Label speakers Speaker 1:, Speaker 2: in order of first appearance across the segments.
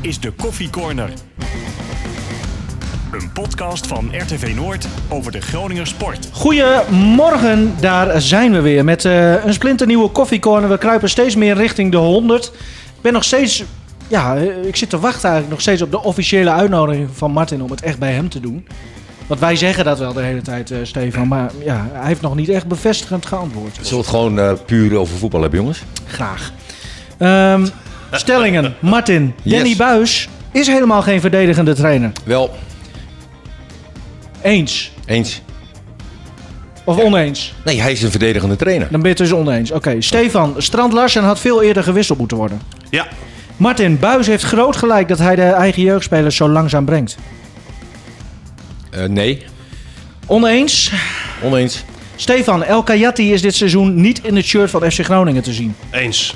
Speaker 1: is de Koffie Corner. Een podcast van RTV Noord over de Groninger sport.
Speaker 2: Goedemorgen, daar zijn we weer met eh, een splinternieuwe koffiecorner. We kruipen steeds meer richting de 100. Ik ben nog steeds, ja, eh, ik zit te wachten eigenlijk nog steeds op de officiële uitnodiging van Martin om het echt bij hem te doen. Want wij zeggen dat wel de hele tijd, eh, Stefan, maar ja, hij heeft nog niet echt bevestigend geantwoord.
Speaker 3: Zullen we het gewoon eh, puur over voetbal hebben, jongens?
Speaker 2: Graag. Ehm, stellingen, Martin,
Speaker 3: Yes.
Speaker 2: Danny Buis is helemaal geen verdedigende trainer.
Speaker 3: Wel,
Speaker 2: Eens
Speaker 3: eens.
Speaker 2: of oneens?
Speaker 3: Nee, hij is een verdedigende trainer.
Speaker 2: Dan ben je het dus oneens. Oké, Stefan, Strand Larsen had veel eerder gewisseld moeten worden.
Speaker 4: Ja,
Speaker 2: Martin, Buis heeft groot gelijk dat hij de eigen jeugdspelers zo langzaam brengt.
Speaker 3: Eh, nee,
Speaker 2: Oneens.
Speaker 3: oneens.
Speaker 2: Stefan, El Kayati is dit seizoen niet in het shirt van FC Groningen te zien.
Speaker 4: eens.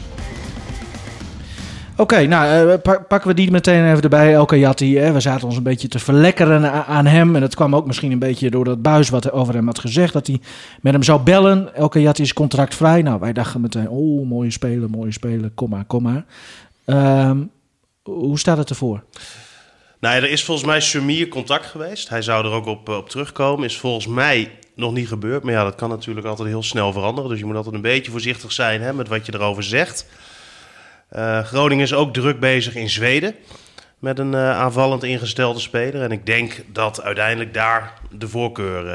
Speaker 2: Oké, nou eh, pa- pakken we die meteen even erbij. El Kayati, hè. we zaten ons een beetje te verlekkeren aan hem. En dat kwam ook misschien een beetje door dat Buis wat over hem had gezegd. Dat hij met hem zou bellen. El Kayati is contractvrij. Nou, wij dachten meteen, oh, mooie speler, mooie speler, kom maar, kom maar. Ehm, hoe staat het ervoor?
Speaker 4: Nou, er is volgens mij Sumir contact geweest. Hij zou er ook op, eh, op terugkomen. Is volgens mij nog niet gebeurd. Maar ja, dat kan natuurlijk altijd heel snel veranderen. Dus je moet altijd een beetje voorzichtig zijn hè, met wat je erover zegt. Eh, Groningen is ook druk bezig in Zweden. Met een eh, aanvallend ingestelde speler. En ik denk dat uiteindelijk daar de voorkeur eh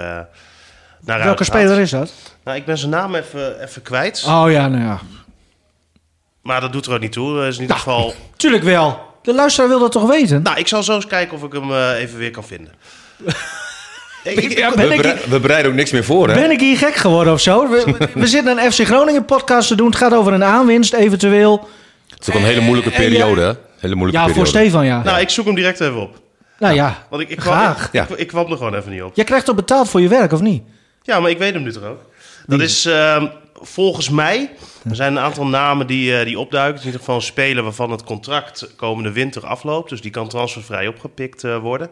Speaker 4: naar
Speaker 2: Welke
Speaker 4: uitgaat.
Speaker 2: speler is dat?
Speaker 4: Nou, ik ben zijn naam even, even kwijt.
Speaker 2: Oh ja, nou ja.
Speaker 4: Maar dat doet er ook niet toe. Dat is in ieder geval...
Speaker 2: Tuurlijk wel. De luisteraar wil dat toch weten?
Speaker 4: Nou, ik zal zo eens kijken of ik hem even weer kan vinden. Ik- ik-
Speaker 2: Ja,
Speaker 3: We,
Speaker 2: ik,
Speaker 3: bereiden ook niks meer voor, hè?
Speaker 2: ben ik hier gek geworden of zo? We, we- we zitten een FC Groningen podcast te doen. Het gaat over een aanwinst eventueel.
Speaker 3: Het is ook een hele moeilijke periode, hè? Hele moeilijke
Speaker 2: Ja, voor. Stefan ja.
Speaker 4: Nou, ik zoek hem direct even op.
Speaker 2: nou ja,
Speaker 4: Want ik, ik, kwam,
Speaker 2: graag.
Speaker 4: ik,
Speaker 3: Ja.
Speaker 4: ik, ik kwam er gewoon even niet op.
Speaker 2: Jij krijgt toch betaald voor je werk, of niet?
Speaker 4: Ja, maar ik weet hem nu toch ook. Dat is ehm, volgens mij... Er zijn een aantal namen die, eh, die opduiken. In ieder geval een speler waarvan het contract komende winter afloopt. Dus die kan transfervrij opgepikt eh, worden.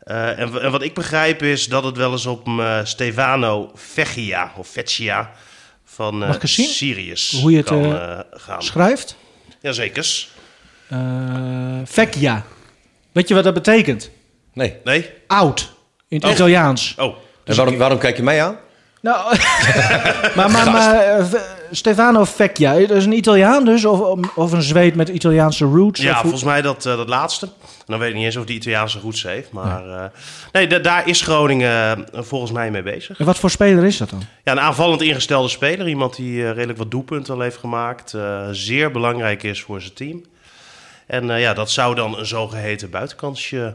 Speaker 4: Eh, en, en wat ik begrijp is dat het wel eens op eh, Stefano Vecchia of Vecchia van eh
Speaker 2: Mag ik eens zien?
Speaker 4: Sirius
Speaker 2: Hoe je het,
Speaker 4: kan gaan.
Speaker 2: Schrijft.
Speaker 4: Jazeker.
Speaker 2: Eh Vecchia. Weet je wat dat betekent?
Speaker 3: Nee.
Speaker 4: Nee?
Speaker 2: Oud. In het
Speaker 4: Oh.
Speaker 2: Italiaans.
Speaker 4: Oh,
Speaker 3: En waarom, waarom kijk je mij aan?
Speaker 2: Nou, maar, maar, maar eh, Stefano Vecchia, dat is een Italiaan dus? Of, of een Zweed met Italiaanse roots?
Speaker 4: Ja, volgens mij dat, eh, dat laatste. Dan weet ik niet eens of die Italiaanse roots heeft. Maar eh, nee, da- daar is Groningen volgens mij mee bezig.
Speaker 2: En wat voor speler is dat dan?
Speaker 4: Ja, een aanvallend ingestelde speler. Iemand die eh, redelijk wat doelpunten al heeft gemaakt. eh, zeer belangrijk is voor zijn team. En eh, ja, dat zou dan een zogeheten buitenkansje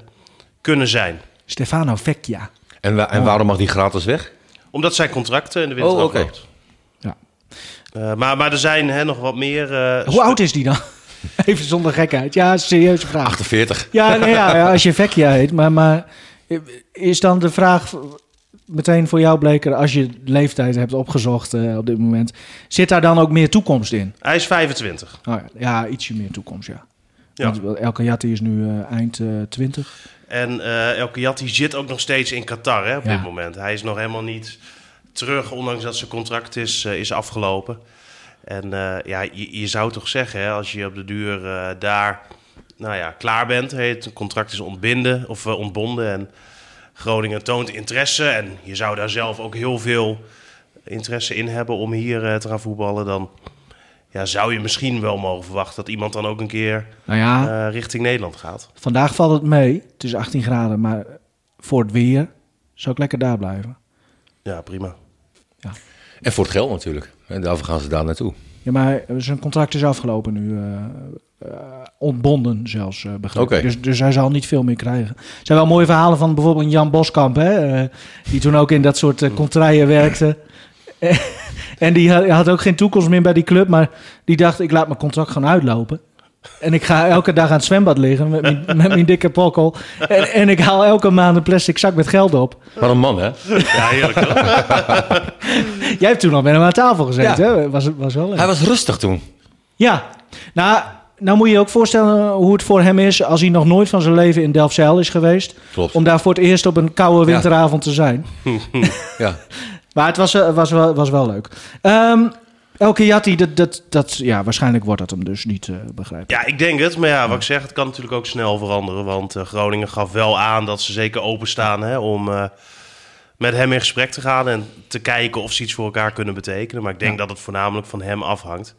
Speaker 4: kunnen zijn.
Speaker 2: Stefano Vecchia.
Speaker 3: En, wa- en waarom mag die gratis weg?
Speaker 4: Omdat zijn contracten in de winter
Speaker 3: Oh, oké.
Speaker 2: Ja.
Speaker 4: Eh, maar, maar er zijn hè, nog wat meer... eh,
Speaker 2: Hoe oud is die dan? Even zonder gekheid. Ja, serieuze vraag.
Speaker 3: 48.
Speaker 2: Ja, nee, ja, ja, als je Vecchia heet. Maar, maar is dan de vraag meteen voor jou, Bleker, als je leeftijd hebt opgezocht eh, op dit moment, zit daar dan ook meer toekomst in?
Speaker 4: Hij is 25.
Speaker 2: Oh, ja, ja, ietsje meer toekomst, ja.
Speaker 4: Ja.
Speaker 2: Want Elke Jatti is nu eh, eind eh 20.
Speaker 4: En eh Elke Jat die zit ook nog steeds in Qatar hè, op
Speaker 2: Ja.
Speaker 4: dit moment. Hij is nog helemaal niet terug, ondanks dat zijn contract is, eh, is afgelopen. En eh, ja, je, je zou toch zeggen, hè, als je op de duur daar nou ja, klaar bent, het contract is ontbinden, of, ontbonden en Groningen toont interesse. En je zou daar zelf ook heel veel interesse in hebben om hier te gaan voetballen. Dan ja, zou je misschien wel mogen verwachten dat iemand dan ook een keer
Speaker 2: Nou ja,
Speaker 4: eh, richting Nederland gaat.
Speaker 2: vandaag valt het mee. Het is 18 graden, maar voor het weer zou ik lekker daar blijven.
Speaker 4: Ja, prima.
Speaker 3: En voor het geld natuurlijk. En daarvoor gaan ze daar naartoe.
Speaker 2: Ja, maar zijn contract is afgelopen nu. eh, eh, ontbonden zelfs, eh.
Speaker 3: Oké.
Speaker 2: Dus, dus hij zal niet veel meer krijgen. Er zijn wel mooie verhalen van bijvoorbeeld Jan Boskamp... Hè, eh, die toen ook in dat soort uh, contraien werkte. en die had, had ook geen toekomst meer bij die club... maar die dacht, ik laat mijn contract gewoon uitlopen. En ik ga elke dag aan het zwembad liggen met mijn, met mijn dikke pokkel. En, en ik haal elke maand een plastic zak met geld op.
Speaker 3: Wat een man, hè?
Speaker 4: Ja, heerlijk toch?
Speaker 2: Jij hebt toen al met hem aan tafel gezeten,
Speaker 3: Ja.
Speaker 2: hè? Was, was wel leuk.
Speaker 3: Hij was rustig toen.
Speaker 2: Ja, nou, nou moet je je ook voorstellen hoe het voor hem is als hij nog nooit van zijn leven in Delfzijl is geweest.
Speaker 3: Klopt.
Speaker 2: Om daar voor het eerst op een koude winteravond te zijn.
Speaker 3: Ja.
Speaker 2: Maar het was, eh, was, wel, was wel leuk. Ehm, Elke Jatti, dat, dat, dat, ja, waarschijnlijk wordt dat hem dus niet, eh begrijp ik.
Speaker 4: Ja, ik denk het. Maar ja, wat ik zeg, het kan natuurlijk ook snel veranderen. Want eh, Groningen gaf wel aan dat ze zeker openstaan hè, om met hem in gesprek te gaan. En te kijken of ze iets voor elkaar kunnen betekenen. Maar ik denk dat het voornamelijk van hem afhangt.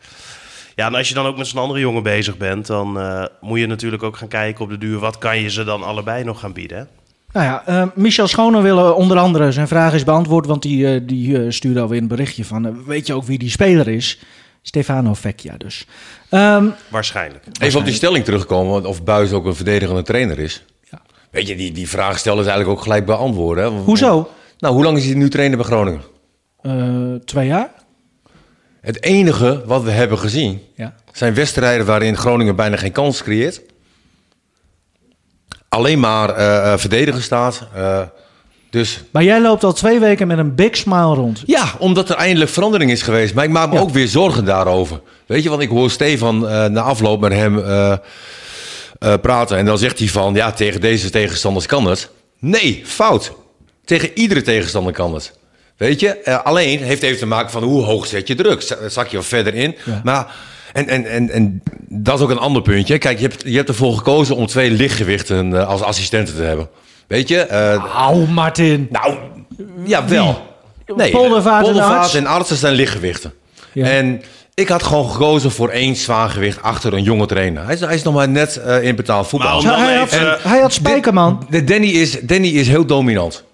Speaker 4: Ja, en als je dan ook met zo'n andere jongen bezig bent, dan moet je natuurlijk ook gaan kijken op de duur. Wat kan je ze dan allebei nog gaan bieden? Hè?
Speaker 2: Nou ja, eh, Michel Schooner wil eh, onder andere zijn vraag is beantwoord, want die, eh, die stuurde alweer een berichtje van, weet je ook wie die speler is? Stefano Vecchia dus. Ehm,
Speaker 4: Waarschijnlijk.
Speaker 3: Even op die stelling terugkomen, of Buis ook een verdedigende trainer is.
Speaker 2: Ja.
Speaker 3: Weet je, die, die vraag stellen is eigenlijk ook gelijk beantwoorden. Hè?
Speaker 2: hoezo?
Speaker 3: Nou, hoe lang is hij nu trainer bij Groningen?
Speaker 2: Eh, twee jaar?
Speaker 3: Het enige wat we hebben gezien
Speaker 2: Ja.
Speaker 3: zijn wedstrijden waarin Groningen bijna geen kans creëert. Alleen maar eh, eh, verdedigen staat. Eh, dus
Speaker 2: Maar jij loopt al twee weken met een big smile rond.
Speaker 3: ja, omdat er eindelijk verandering is geweest. Maar ik maak me
Speaker 2: Ja.
Speaker 3: ook weer zorgen daarover. Weet je, want ik hoor Stefan na afloop met hem praten. En dan zegt hij van, ja, tegen deze tegenstanders kan het. Nee, fout. Tegen iedere tegenstander kan het. Weet je, alleen heeft even te maken van hoe hoog zet je druk. Zak je wat verder in.
Speaker 2: Ja.
Speaker 3: Maar, en, en, en, en dat is ook een ander puntje. Kijk, je hebt, je hebt ervoor gekozen om twee lichtgewichten eh, als assistenten te hebben. Weet je? eh,
Speaker 2: Au, Martin.
Speaker 3: nou, ja, wel.
Speaker 2: Poldervaart en Arts?
Speaker 3: en artsen zijn lichtgewichten.
Speaker 2: Ja.
Speaker 3: En ik had gewoon gekozen voor één zwaargewicht achter een jonge trainer. Hij is, hij is nog maar net eh, in betaald voetbal.
Speaker 4: Maar
Speaker 2: hij, had,
Speaker 4: even-
Speaker 2: hij had Spijkerman.
Speaker 3: De Danny is, Danny is heel dominant.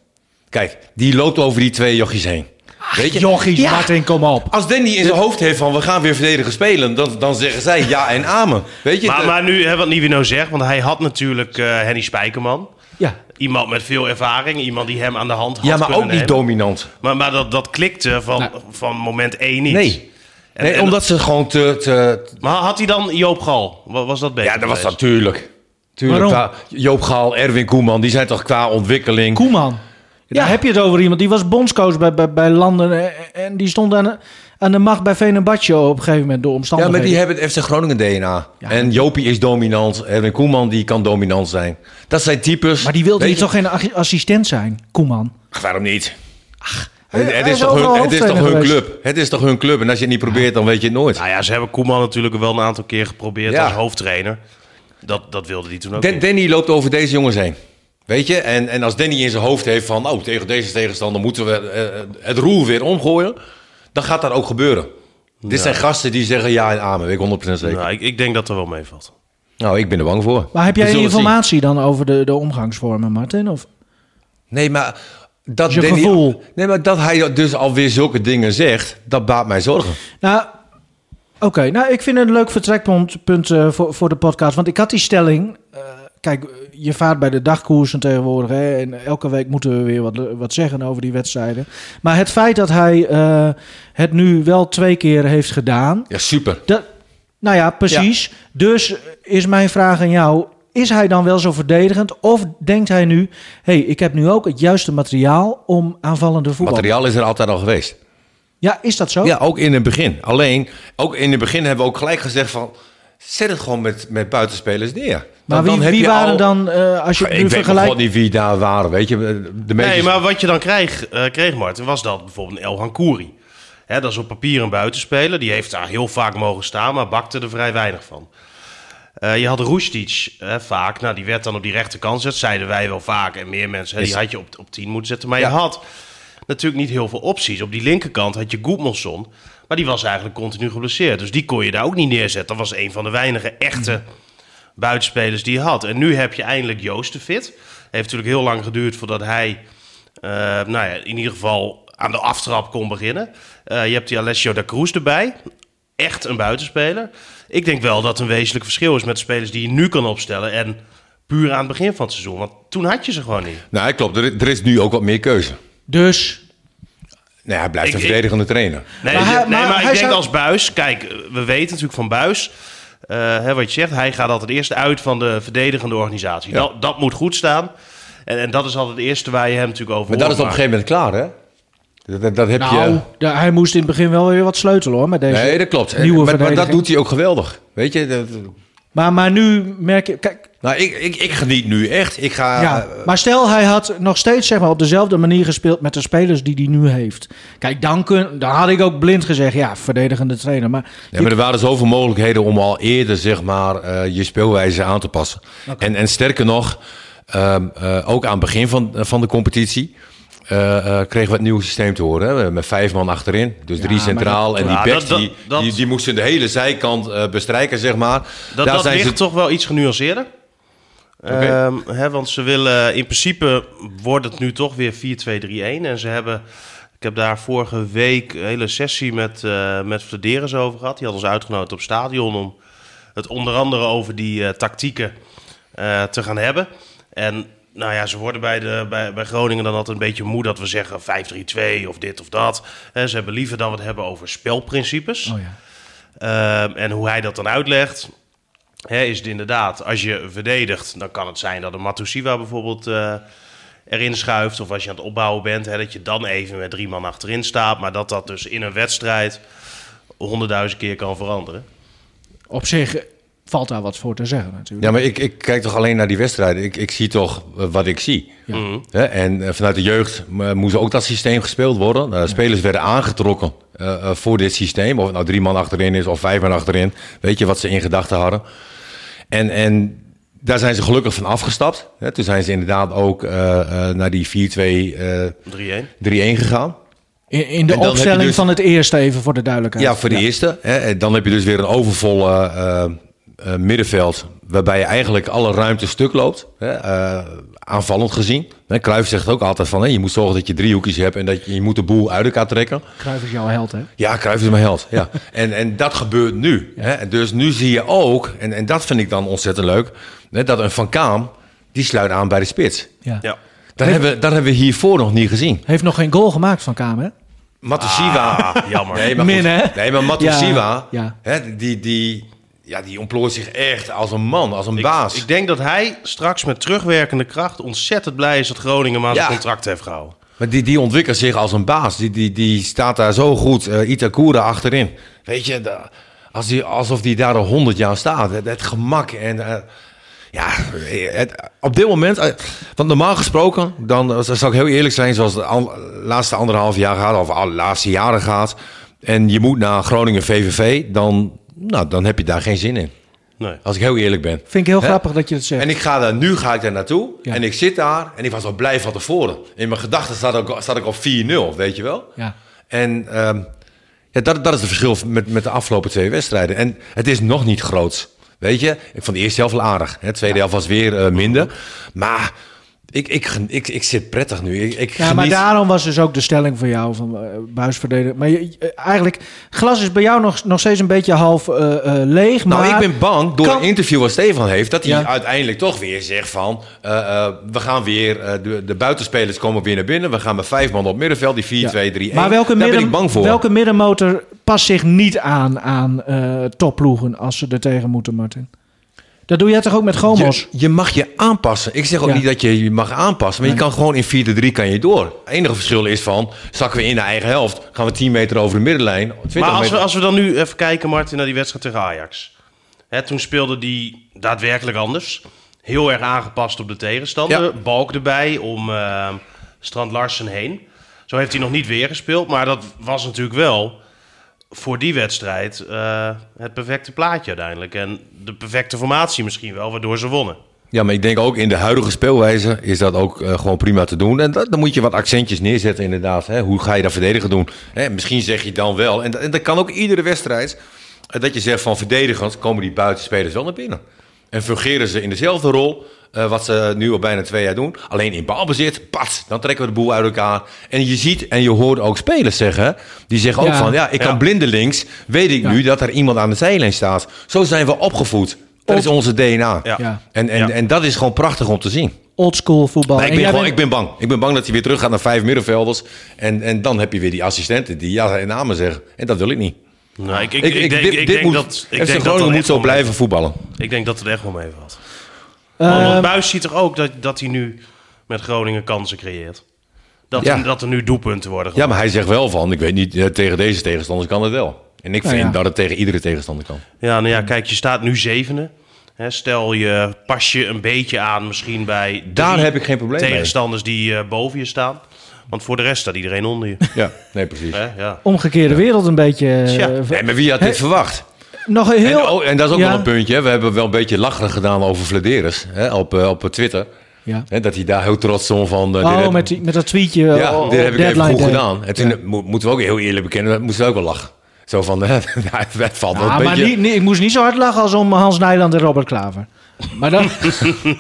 Speaker 3: Kijk, die loopt over die twee jochies heen. Weet je?
Speaker 2: Jochies,
Speaker 3: Ja.
Speaker 2: Martin, kom op.
Speaker 3: Als Danny in zijn hoofd heeft van we gaan weer verdedigen spelen, dan, dan zeggen zij ja en amen. Weet je?
Speaker 4: Maar,
Speaker 3: de-
Speaker 4: maar nu, hè, wat Nivino zegt, want hij had natuurlijk eh, Henny Spijkerman.
Speaker 2: Ja.
Speaker 4: Iemand met veel ervaring, iemand die hem aan de hand had
Speaker 3: ja, maar ook niet
Speaker 4: nemen.
Speaker 3: dominant.
Speaker 4: Maar, maar dat, dat klikte van,
Speaker 2: Nou.
Speaker 4: van moment één niet.
Speaker 3: Nee.
Speaker 4: En-
Speaker 3: nee
Speaker 4: en-
Speaker 3: omdat ze gewoon te... te
Speaker 4: Maar had hij dan Joop Gal? Wa- Was dat beter
Speaker 3: ja, dat was natuurlijk. Tuurlijk,
Speaker 2: Waarom?
Speaker 3: qua Joop Gaal, Erwin Koeman, die zijn toch qua ontwikkeling...
Speaker 2: Koeman.
Speaker 3: Ja.
Speaker 2: Daar heb je het over iemand. Die was bondscoach bij, bij, bij landen. En die stond aan de, aan de macht bij Venebadje op een gegeven moment door
Speaker 3: Ja,
Speaker 2: omstandigheden.
Speaker 3: maar die hebben het FC Groningen DNA.
Speaker 2: Ja.
Speaker 3: En Jopie is dominant. Erwin Koeman die kan dominant zijn. Dat zijn types.
Speaker 2: Maar die wilde toch geen ach- assistent zijn, Koeman?
Speaker 3: Ach, waarom niet?
Speaker 2: hij-
Speaker 3: het, is
Speaker 2: is
Speaker 3: toch hun, het is toch hun club. Het is toch hun club. En als je het niet probeert, dan weet je het nooit.
Speaker 4: Nou ja, ze hebben Koeman natuurlijk wel een aantal keer geprobeerd
Speaker 3: Ja.
Speaker 4: als hoofdtrainer. Dat, dat wilde hij toen ook.
Speaker 3: Danny loopt over deze jongens heen. Weet je? En, en als Danny in zijn hoofd heeft van... Oh, tegen deze tegenstander moeten we eh, het roer weer omgooien. Dan gaat dat ook gebeuren. Dit zijn gasten die zeggen ja en amen. Weet ik 100% zeker.
Speaker 4: Nou, ik, ik denk dat er wel meevalt.
Speaker 3: Nou, ik ben er bang voor.
Speaker 2: Maar heb
Speaker 3: We
Speaker 2: jij
Speaker 3: zien.
Speaker 2: informatie dan over de, de omgangsvormen, Martin? Of?
Speaker 3: Nee, maar dat
Speaker 2: Je
Speaker 3: Danny-
Speaker 2: gevoel.
Speaker 3: Nee, maar dat hij dus alweer zulke dingen zegt, dat baart mij zorgen.
Speaker 2: Nou, oké. Nou, ik vind het een leuk vertrekpunt punt, eh, voor, voor de podcast. Want ik had die stelling... eh, kijk, je vaart bij de dagkoersen tegenwoordig. Hè, en elke week moeten we weer wat, wat zeggen over die wedstrijden. Maar het feit dat hij eh, het nu wel twee keer heeft gedaan...
Speaker 3: Ja, super.
Speaker 2: Dat, nou ja, precies. Dus is mijn vraag aan jou: is hij dan wel zo verdedigend? Of denkt hij nu: hey, ik heb nu ook het juiste materiaal om aanvallende voetbal.
Speaker 3: Materiaal is er altijd al geweest.
Speaker 2: Ja, is dat zo?
Speaker 3: Ja, ook in het begin. Alleen, ook in het begin hebben we ook gelijk gezegd van... Zet het gewoon met, met buitenspelers neer.
Speaker 2: maar
Speaker 3: Dan-
Speaker 2: wie,
Speaker 3: dan heb
Speaker 2: wie
Speaker 3: je
Speaker 2: waren
Speaker 3: al-
Speaker 2: dan, eh, als je
Speaker 3: Ik
Speaker 2: het nu
Speaker 3: weet nog
Speaker 2: vergelijkt?
Speaker 3: God niet wie daar waren, weet je. De meeste...
Speaker 4: Nee, maar wat je dan kreeg, eh, kreeg Martin, was dat bijvoorbeeld een El Hankouri. Hè, dat is op papier een buitenspeler. Die heeft daar heel vaak mogen staan, maar bakte er vrij weinig van. Eh, je had Roestic eh, vaak. Nou, die werd dan op die rechterkant gezet. Zeiden wij wel vaak. En meer mensen. Hè, die had je op, op 10 moeten zetten. Maar
Speaker 3: Ja.
Speaker 4: je had natuurlijk niet heel veel opties. Op die linkerkant had je Goedmanson. Maar die was eigenlijk continu geblesseerd. Dus die kon je daar ook niet neerzetten. Dat was een van de weinige echte buitenspelers die je had. En nu heb je eindelijk Joost de fit. Heeft natuurlijk heel lang geduurd voordat hij... eh, nou ja, in ieder geval aan de aftrap kon beginnen. Eh, je hebt die Alessio da Cruz erbij. Echt een buitenspeler. Ik denk wel dat een wezenlijk verschil is met de spelers die je nu kan opstellen. En puur aan het begin van het seizoen. Want toen had je ze gewoon niet.
Speaker 3: Nou, klopt. Er, er is nu ook wat meer keuze.
Speaker 2: Dus,
Speaker 3: Nee, hij blijft
Speaker 4: Ik-
Speaker 3: een
Speaker 4: ik-
Speaker 3: verdedigende trainer.
Speaker 4: Nee,
Speaker 2: Maar
Speaker 4: maar,
Speaker 2: hij-
Speaker 4: nee,
Speaker 2: maar
Speaker 4: maar
Speaker 2: hij
Speaker 4: ik denk
Speaker 2: zou-
Speaker 4: als Buis... Kijk, we weten natuurlijk van Buis... eh, hè, wat je zegt, hij gaat altijd eerst uit van de verdedigende organisatie.
Speaker 3: Ja.
Speaker 4: Dat, dat moet goed staan. En, en dat is altijd het eerste waar je hem natuurlijk over
Speaker 3: Maar dat is op een gegeven moment klaar, hè? Dat, dat, dat heb
Speaker 2: nou,
Speaker 3: je...
Speaker 2: da- hij moest in het begin wel weer wat sleutelen hoor, met deze
Speaker 3: Nee, dat klopt.
Speaker 2: nieuwe
Speaker 3: maar, maar dat doet hij ook geweldig. Weet je? Dat-
Speaker 2: Maar, maar nu merk je, kijk,
Speaker 3: Nou, ik, ik, ik geniet nu echt. Ik ga...
Speaker 2: Ja,
Speaker 3: eh,
Speaker 2: maar stel hij had nog steeds zeg maar, op dezelfde manier gespeeld met de spelers die hij nu heeft. Kijk, dan, kun, dan had ik ook blind gezegd, ja, verdedigende trainer. Maar,
Speaker 3: Ja, maar er waren zoveel mogelijkheden om al eerder zeg maar, eh, je speelwijze aan te passen. En, en sterker nog, ehm, eh, ook aan het begin van, van de competitie eh, eh, kregen we het nieuwe systeem te horen. Hè? Met vijf man achterin, dus drie centraal. en die
Speaker 4: Ja,
Speaker 3: backs
Speaker 4: dat- dat-
Speaker 3: die, die, die moesten de hele zijkant eh, bestrijken, zeg maar.
Speaker 4: Dat,
Speaker 3: Daar
Speaker 4: dat
Speaker 3: zijn
Speaker 4: ligt
Speaker 3: ze...
Speaker 4: toch wel iets genuanceerder. Ehm, hè, want ze willen in principe wordt het nu toch weer 4-2-3-1. En ze hebben, ik heb daar vorige week een hele sessie met, eh met over gehad. Die had ons uitgenodigd op stadion om het onder andere over die eh, tactieken eh, te gaan hebben. En nou ja, ze worden bij, de, bij, bij Groningen dan altijd een beetje moe dat we zeggen 5-3-2 of dit of dat. Hè, ze hebben liever dat we het hebben over spelprincipes.
Speaker 2: oh ja.
Speaker 4: Ehm, en hoe hij dat dan uitlegt, hè, is het inderdaad, als je verdedigt, dan kan het zijn dat een Matusiwa bijvoorbeeld eh, erin schuift. Of als je aan het opbouwen bent, hè, dat je dan even met drie man achterin staat. Maar dat dat dus in een wedstrijd honderdduizend keer kan veranderen.
Speaker 2: Op zich valt daar wat voor te zeggen natuurlijk.
Speaker 3: Ja, maar ik, ik kijk toch alleen naar die wedstrijden. Ik, ik zie toch eh, wat ik zie.
Speaker 2: Ja.
Speaker 4: Mhm.
Speaker 3: Hè, En eh, vanuit de jeugd moest ook dat systeem gespeeld worden. Uh, spelers werden aangetrokken voor dit systeem. Of het nou drie man achterin is of vijf man achterin. Weet je wat ze in gedachten hadden. En, en daar zijn ze gelukkig van afgestapt. Hè. Toen zijn ze inderdaad ook eh, eh, naar die 4-2-3-1
Speaker 4: 3-1.
Speaker 3: gegaan.
Speaker 2: In, in de opstelling
Speaker 3: dus-
Speaker 2: van het eerste even voor de duidelijkheid.
Speaker 3: Ja, voor de eerste. Hè. En Dan heb je dus weer een overvolle eh, eh, middenveld. Waarbij je eigenlijk alle ruimte stuk loopt. Hè. Aanvallend gezien. Hè, Cruijff zegt ook altijd van... Hè, je moet zorgen dat je driehoekjes hebt. En dat je, je moet de boel uit elkaar trekken.
Speaker 2: Cruijff is jouw held, hè?
Speaker 3: Ja, Cruijff is mijn held. Ja. en, en dat gebeurt nu. Hè. En Dus nu zie je ook... En, en dat vind ik dan ontzettend leuk. Hè, dat een Van Kaam... Die sluit aan bij de spits.
Speaker 2: Ja.
Speaker 4: Ja.
Speaker 3: Dat, hebben, we- dat hebben we hiervoor nog niet gezien.
Speaker 2: Heeft nog geen goal gemaakt van Kamer, hè?
Speaker 3: Matusiwa...
Speaker 4: Ah, jammer.
Speaker 3: Nee, maar,
Speaker 2: Min, hè?
Speaker 3: nee, maar Matusiwa,
Speaker 2: Ja, ja.
Speaker 3: Hè, die, die, ja, die ontplooit zich echt als een man, als een
Speaker 4: Ik,
Speaker 3: baas.
Speaker 4: ik denk dat hij straks met terugwerkende kracht ontzettend blij is dat Groningen maar zijn contract heeft gehouden.
Speaker 3: maar die, die ontwikkelt zich als een baas. Die, die, die staat daar zo goed. eh Itakura achterin. Weet je, da- als die, alsof die daar al honderd jaar staat. Het, het gemak en... eh, ja, het, op dit moment... eh, want normaal gesproken, dan zal ik heel eerlijk zijn... zoals het an- laatste anderhalf jaar gaat... of de laatste jaren gaat... en je moet naar Groningen VVV... dan, nou, dan heb je daar geen zin in.
Speaker 4: Nee.
Speaker 3: Als ik heel eerlijk ben.
Speaker 2: Vind ik heel
Speaker 3: Hè?
Speaker 2: grappig dat je het zegt.
Speaker 3: En ik ga daar, nu ga ik daar naartoe.
Speaker 2: Ja.
Speaker 3: En ik zit daar. En ik was al blij van tevoren. In mijn gedachten staat, ook, staat ik op 4-0, weet je wel.
Speaker 2: Ja.
Speaker 3: En ehm, ja, dat, dat is het verschil met, met de afgelopen twee wedstrijden. En het is nog niet groots. Weet je, ik vond de eerste helft wel aardig. Hè. De tweede helft was weer eh, minder. Maar ik, ik, ik, ik zit prettig nu. Ik, ik
Speaker 2: Ja, maar daarom was dus ook de stelling van jou van uh, buisverdediger. Maar je, eh, eigenlijk, glas is bij jou nog, nog steeds een beetje half eh, leeg.
Speaker 3: Nou,
Speaker 2: maar
Speaker 3: ik ben bang door
Speaker 2: kan-
Speaker 3: een interview wat Stefan heeft, dat hij
Speaker 2: Ja.
Speaker 3: uiteindelijk toch weer zegt van, we gaan weer, de, de buitenspelers komen weer naar binnen, we gaan met vijf man op middenveld, die 4,
Speaker 2: Ja.
Speaker 3: 2, 3, 1.
Speaker 2: Maar welke,
Speaker 3: Daar
Speaker 2: midden,
Speaker 3: ben ik bang voor.
Speaker 2: welke middenmotor past zich niet aan aan topploegen als ze er tegen moeten, Martin? Dat doe jij toch ook met Gomos?
Speaker 3: Je, je mag je aanpassen. Ik zeg ook
Speaker 2: Ja.
Speaker 3: niet dat je je mag aanpassen, maar je kan gewoon in 4-3 kan je door. Het enige verschil is van, zakken we in de eigen helft, gaan we 10 meter over de middenlijn. 20
Speaker 4: Maar als we, als we dan nu even kijken, Martin, naar die wedstrijd tegen Ajax. Hè, toen speelde die daadwerkelijk anders. Heel erg aangepast op de tegenstander.
Speaker 3: Ja.
Speaker 4: Balk erbij om eh, Strand Larsen heen. Zo heeft hij nog niet weer gespeeld. Maar dat was natuurlijk wel voor die wedstrijd eh, het perfecte plaatje uiteindelijk. En de perfecte formatie misschien wel, waardoor ze wonnen.
Speaker 3: Ja, maar ik denk ook in de huidige speelwijze is dat ook eh, gewoon prima te doen. En dan moet je wat accentjes neerzetten inderdaad. Hè? Hoe ga je dat verdedigen doen? Hè, misschien zeg je dan wel, en dat kan ook iedere wedstrijd... eh, dat je zegt van verdedigend komen die buitenspelers wel naar binnen. En fungeren ze in dezelfde rol eh, wat ze nu al bijna twee jaar doen. Alleen in balbezit, pat, dan trekken we de boel uit elkaar. En je ziet en je hoort ook spelers zeggen... die zeggen ook
Speaker 2: Ja.
Speaker 3: van, ja, ik kan
Speaker 4: Ja.
Speaker 3: blindelings... weet ik
Speaker 2: Ja.
Speaker 3: nu dat er iemand aan de zijlijn staat. Zo zijn we opgevoed. Dat is onze DNA.
Speaker 4: Ja.
Speaker 2: Ja.
Speaker 3: En, en,
Speaker 4: Ja.
Speaker 3: en dat is gewoon prachtig om te zien.
Speaker 2: Oldschool voetbal.
Speaker 3: Maar ik
Speaker 2: En
Speaker 3: ben, gewoon,
Speaker 2: bent-
Speaker 3: ik ben bang. Ik ben bang dat hij weer terug gaat naar vijf middenvelders. En, en dan heb je weer die assistenten die ja en namen zeggen. En dat wil ik niet.
Speaker 4: Nou, ik, ik, ik, denk,
Speaker 3: dit-
Speaker 4: ik
Speaker 3: dit
Speaker 4: denk
Speaker 3: moet-
Speaker 4: dat, ik denk dat
Speaker 3: moet zo blijven voetballen.
Speaker 4: Ik denk dat het echt wel meevalt.
Speaker 2: Eh,
Speaker 4: Want Buis ziet toch ook dat, dat hij nu met Groningen kansen creëert. Dat,
Speaker 3: Ja.
Speaker 4: er, dat er nu doelpunten worden
Speaker 3: Ja, maar hij zegt wel van, ik weet niet, eh, tegen deze tegenstanders kan het wel. En ik
Speaker 2: Nou
Speaker 3: vind
Speaker 2: ja.
Speaker 3: dat het tegen iedere tegenstander kan.
Speaker 4: Ja, nou ja, kijk, je staat nu zevende. Hè, stel je pas je een beetje aan misschien bij
Speaker 3: Daar heb ik geen probleem mee.
Speaker 4: tegenstanders die eh, boven je staan. Want voor de rest staat iedereen onder je.
Speaker 3: Ja, nee, precies.
Speaker 4: Hè, ja.
Speaker 2: Omgekeerde wereld een beetje. v-
Speaker 3: Nee, maar wie had dit verwacht?
Speaker 2: Nog een heel...
Speaker 3: En, oh, en dat is ook
Speaker 2: Ja.
Speaker 3: wel een puntje. hè. We hebben wel een beetje lacherig gedaan over Vladeris hè, op, eh, op Twitter.
Speaker 2: Ja.
Speaker 3: Hè, dat hij daar heel trots stond van. eh,
Speaker 2: Oh, met, die, met dat tweetje
Speaker 3: ja,
Speaker 2: oh,
Speaker 3: dit heb ik even goed
Speaker 2: day.
Speaker 3: gedaan. En toen mo- moeten we ook heel eerlijk bekennen, dat moesten we ook wel lachen. Zo van, hè, het valt wel
Speaker 2: Ja,
Speaker 3: een
Speaker 2: maar
Speaker 3: beetje...
Speaker 2: niet, niet- ik moest niet zo hard lachen als om Hans Nijland en Robert Klaver. Maar dan...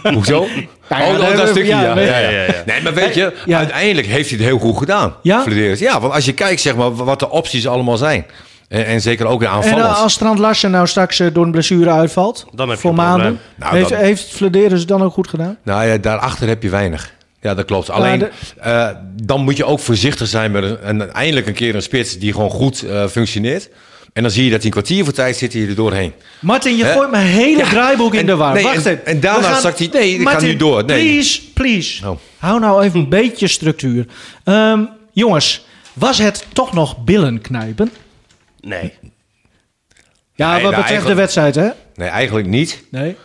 Speaker 3: Hoezo?
Speaker 2: Ja, ja,
Speaker 3: oh,
Speaker 2: dat-
Speaker 3: dat stukje,
Speaker 2: ja,
Speaker 3: ja.
Speaker 2: weet-
Speaker 3: ja, ja.
Speaker 4: ja, ja.
Speaker 3: Nee, maar weet je,
Speaker 2: Ja.
Speaker 3: uiteindelijk heeft hij het heel goed gedaan.
Speaker 2: Ja?
Speaker 3: Ja, want als je kijkt, zeg maar, wat de opties allemaal zijn. En, en zeker ook in
Speaker 2: En
Speaker 3: aanvallend.
Speaker 2: eh, als Strand Larsen nou straks eh, door een blessure uitvalt,
Speaker 4: Dan heb je
Speaker 2: voor maanden.
Speaker 3: Nou,
Speaker 2: heeft,
Speaker 3: dan-
Speaker 2: heeft Flederis het dan ook goed gedaan?
Speaker 3: Nou ja, daarachter heb je weinig. Ja, dat klopt. Alleen,
Speaker 2: de-
Speaker 3: eh, dan moet je ook voorzichtig zijn met een, een- eindelijk een keer een spits die gewoon goed eh, functioneert. En dan zie je dat hij een kwartier voor tijd zit hij er doorheen.
Speaker 2: Martin, je gooit mijn hele
Speaker 3: Ja,
Speaker 2: draaiboek in
Speaker 3: en-
Speaker 2: de war.
Speaker 3: nee,
Speaker 2: Wacht
Speaker 3: en-
Speaker 2: even.
Speaker 3: en daarna
Speaker 2: gaan-
Speaker 3: zakt hij- nee, ik ga nu door. Nee.
Speaker 2: Please, please.
Speaker 3: Oh.
Speaker 2: Hou nou even een beetje structuur. Ehm, jongens, was het toch nog billen knijpen?
Speaker 4: Nee.
Speaker 2: Ja,
Speaker 3: Nee,
Speaker 2: wat
Speaker 3: nou,
Speaker 2: betreft de wedstrijd, hè?
Speaker 3: Nee, eigenlijk niet.
Speaker 2: Nee.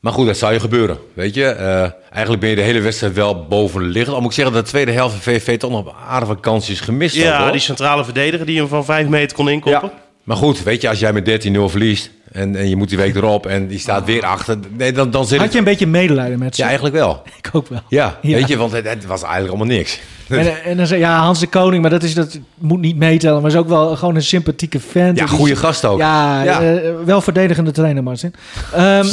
Speaker 3: Maar goed, dat zou je gebeuren. Weet je, Eh, eigenlijk ben je de hele wedstrijd wel boven liggend. Al moet ik zeggen dat de tweede helft van VVV toch nog aardige kansjes gemist had.
Speaker 4: Ja, die centrale verdediger die hem van 5 meter kon inkoppen.
Speaker 3: Ja. Maar goed, weet je, als jij met 13-0 verliest en, en je moet die week erop en die staat weer achter. Nee, dan, dan zit
Speaker 2: Had
Speaker 3: het...
Speaker 2: je een beetje medelijden met ze?
Speaker 3: Ja, eigenlijk wel.
Speaker 2: Ik ook wel.
Speaker 3: Ja,
Speaker 2: Ja.
Speaker 3: weet je, want het, het was eigenlijk allemaal niks.
Speaker 2: En, en dan zei ja, Hans de Koning, maar dat, is, dat moet niet meetellen. Maar is ook wel gewoon een sympathieke vent.
Speaker 3: Ja,
Speaker 2: Die-
Speaker 3: goede gast ook.
Speaker 2: Ja,
Speaker 3: Ja.
Speaker 2: eh, wel verdedigende trainer, Martin. Ehm,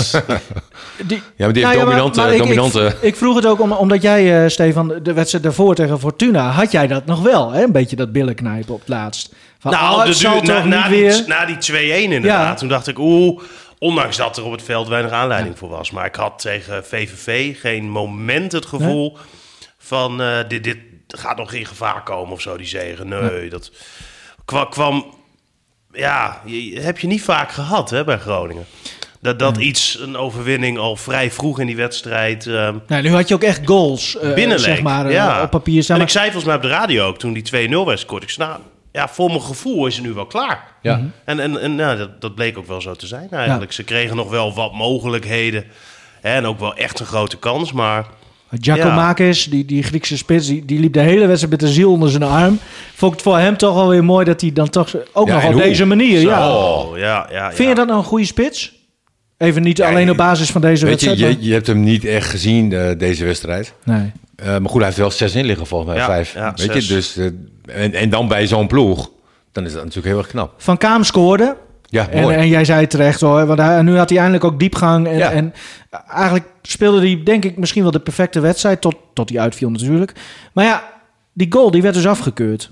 Speaker 2: die,
Speaker 3: Ja, maar die heeft
Speaker 2: Nou ja, maar-
Speaker 3: dominante...
Speaker 2: maar ik-
Speaker 3: dominante...
Speaker 2: Ik, ik vroeg het ook om, omdat jij, eh, Stefan, de wedstrijd daarvoor tegen Fortuna, had jij dat nog wel, hè? Een beetje dat billen knijpen op het laatst. Van,
Speaker 4: Nou,
Speaker 2: oh,
Speaker 4: de duur- na, die, na die 2-1 inderdaad.
Speaker 2: Ja.
Speaker 4: Toen dacht ik, oeh, ondanks dat er op het veld weinig aanleiding voor was. Maar ik had tegen VVV geen moment het gevoel van eh, dit, dit gaat nog in gevaar komen of zo, die zegen. Nee, dat kwam, kwam ja, je, heb je niet vaak gehad hè, bij Groningen. Dat, dat iets, een overwinning al vrij vroeg in die wedstrijd...
Speaker 2: Nou, nu had je ook echt goals, eh,
Speaker 4: binnenleek.
Speaker 2: zeg maar, eh,
Speaker 4: ja.
Speaker 2: op papier. Zeg
Speaker 4: En ik zei volgens mij op de radio ook, toen die 2-0 werd gescoord... Ik zei, nou, ja, voor mijn gevoel is het nu wel klaar.
Speaker 3: Ja.
Speaker 4: En, en, en nou, dat, dat bleek ook wel zo te zijn eigenlijk. Ze kregen nog wel wat mogelijkheden. Hè, en ook wel echt een grote kans, maar...
Speaker 2: Giacomakis, die, die Griekse spits, die, die liep de hele wedstrijd met de ziel onder zijn arm. Vond ik het voor hem toch wel weer mooi dat hij dan toch ook
Speaker 3: Ja,
Speaker 2: nog op
Speaker 3: hoe?
Speaker 2: deze manier...
Speaker 4: Zo,
Speaker 2: Ja.
Speaker 4: ja, ja,
Speaker 2: Vind je
Speaker 4: ja.
Speaker 2: dat nou een goede spits? Even niet
Speaker 3: Ja,
Speaker 2: alleen op basis van deze
Speaker 3: Weet je,
Speaker 2: wedstrijd.
Speaker 3: je, je hebt hem niet echt gezien, eh, deze wedstrijd.
Speaker 2: maar- Nee.
Speaker 3: Eh, maar goed, hij heeft wel zes in liggen volgens mij,
Speaker 4: Ja,
Speaker 3: vijf.
Speaker 4: ja,
Speaker 3: weet
Speaker 4: zes.
Speaker 3: je, dus... eh, en, en dan bij zo'n ploeg, dan is dat natuurlijk heel erg knap.
Speaker 2: Van Kaam scoorde.
Speaker 3: Ja,
Speaker 2: En,
Speaker 3: mooi.
Speaker 2: en jij zei terecht hoor, want hij, nu had hij eindelijk ook diepgang. En,
Speaker 3: Ja.
Speaker 2: en eigenlijk speelde hij denk ik misschien wel de perfecte wedstrijd, tot, tot hij uitviel natuurlijk. Maar ja, die goal die werd dus afgekeurd.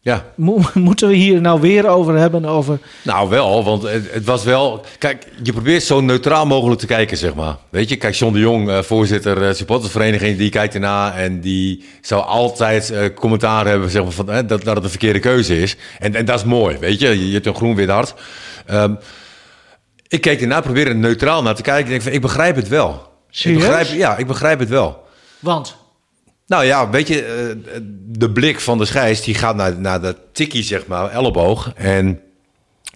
Speaker 3: ja,
Speaker 2: Mo- moeten we hier nou weer over hebben? Over,
Speaker 3: Nou, wel, want het, het was wel... Kijk, je probeert zo neutraal mogelijk te kijken, zeg maar. Weet je, kijk, John de Jong, eh, voorzitter uh, supportersvereniging, die kijkt erna en die zou altijd eh, commentaar hebben, zeg maar, van, eh, dat, dat het een verkeerde keuze is. En, en dat is mooi, weet je. Je, je hebt een groen-wit hart. Ehm, ik keek erna, probeerde er neutraal naar te kijken. Ik denk van, ik begrijp het wel.
Speaker 2: Serieus?
Speaker 3: Ik begrijp, ja, ik begrijp het wel.
Speaker 2: want
Speaker 3: Nou ja, weet je, eh, de blik van de scheids die gaat naar, naar dat tikkie, zeg maar, elleboog. En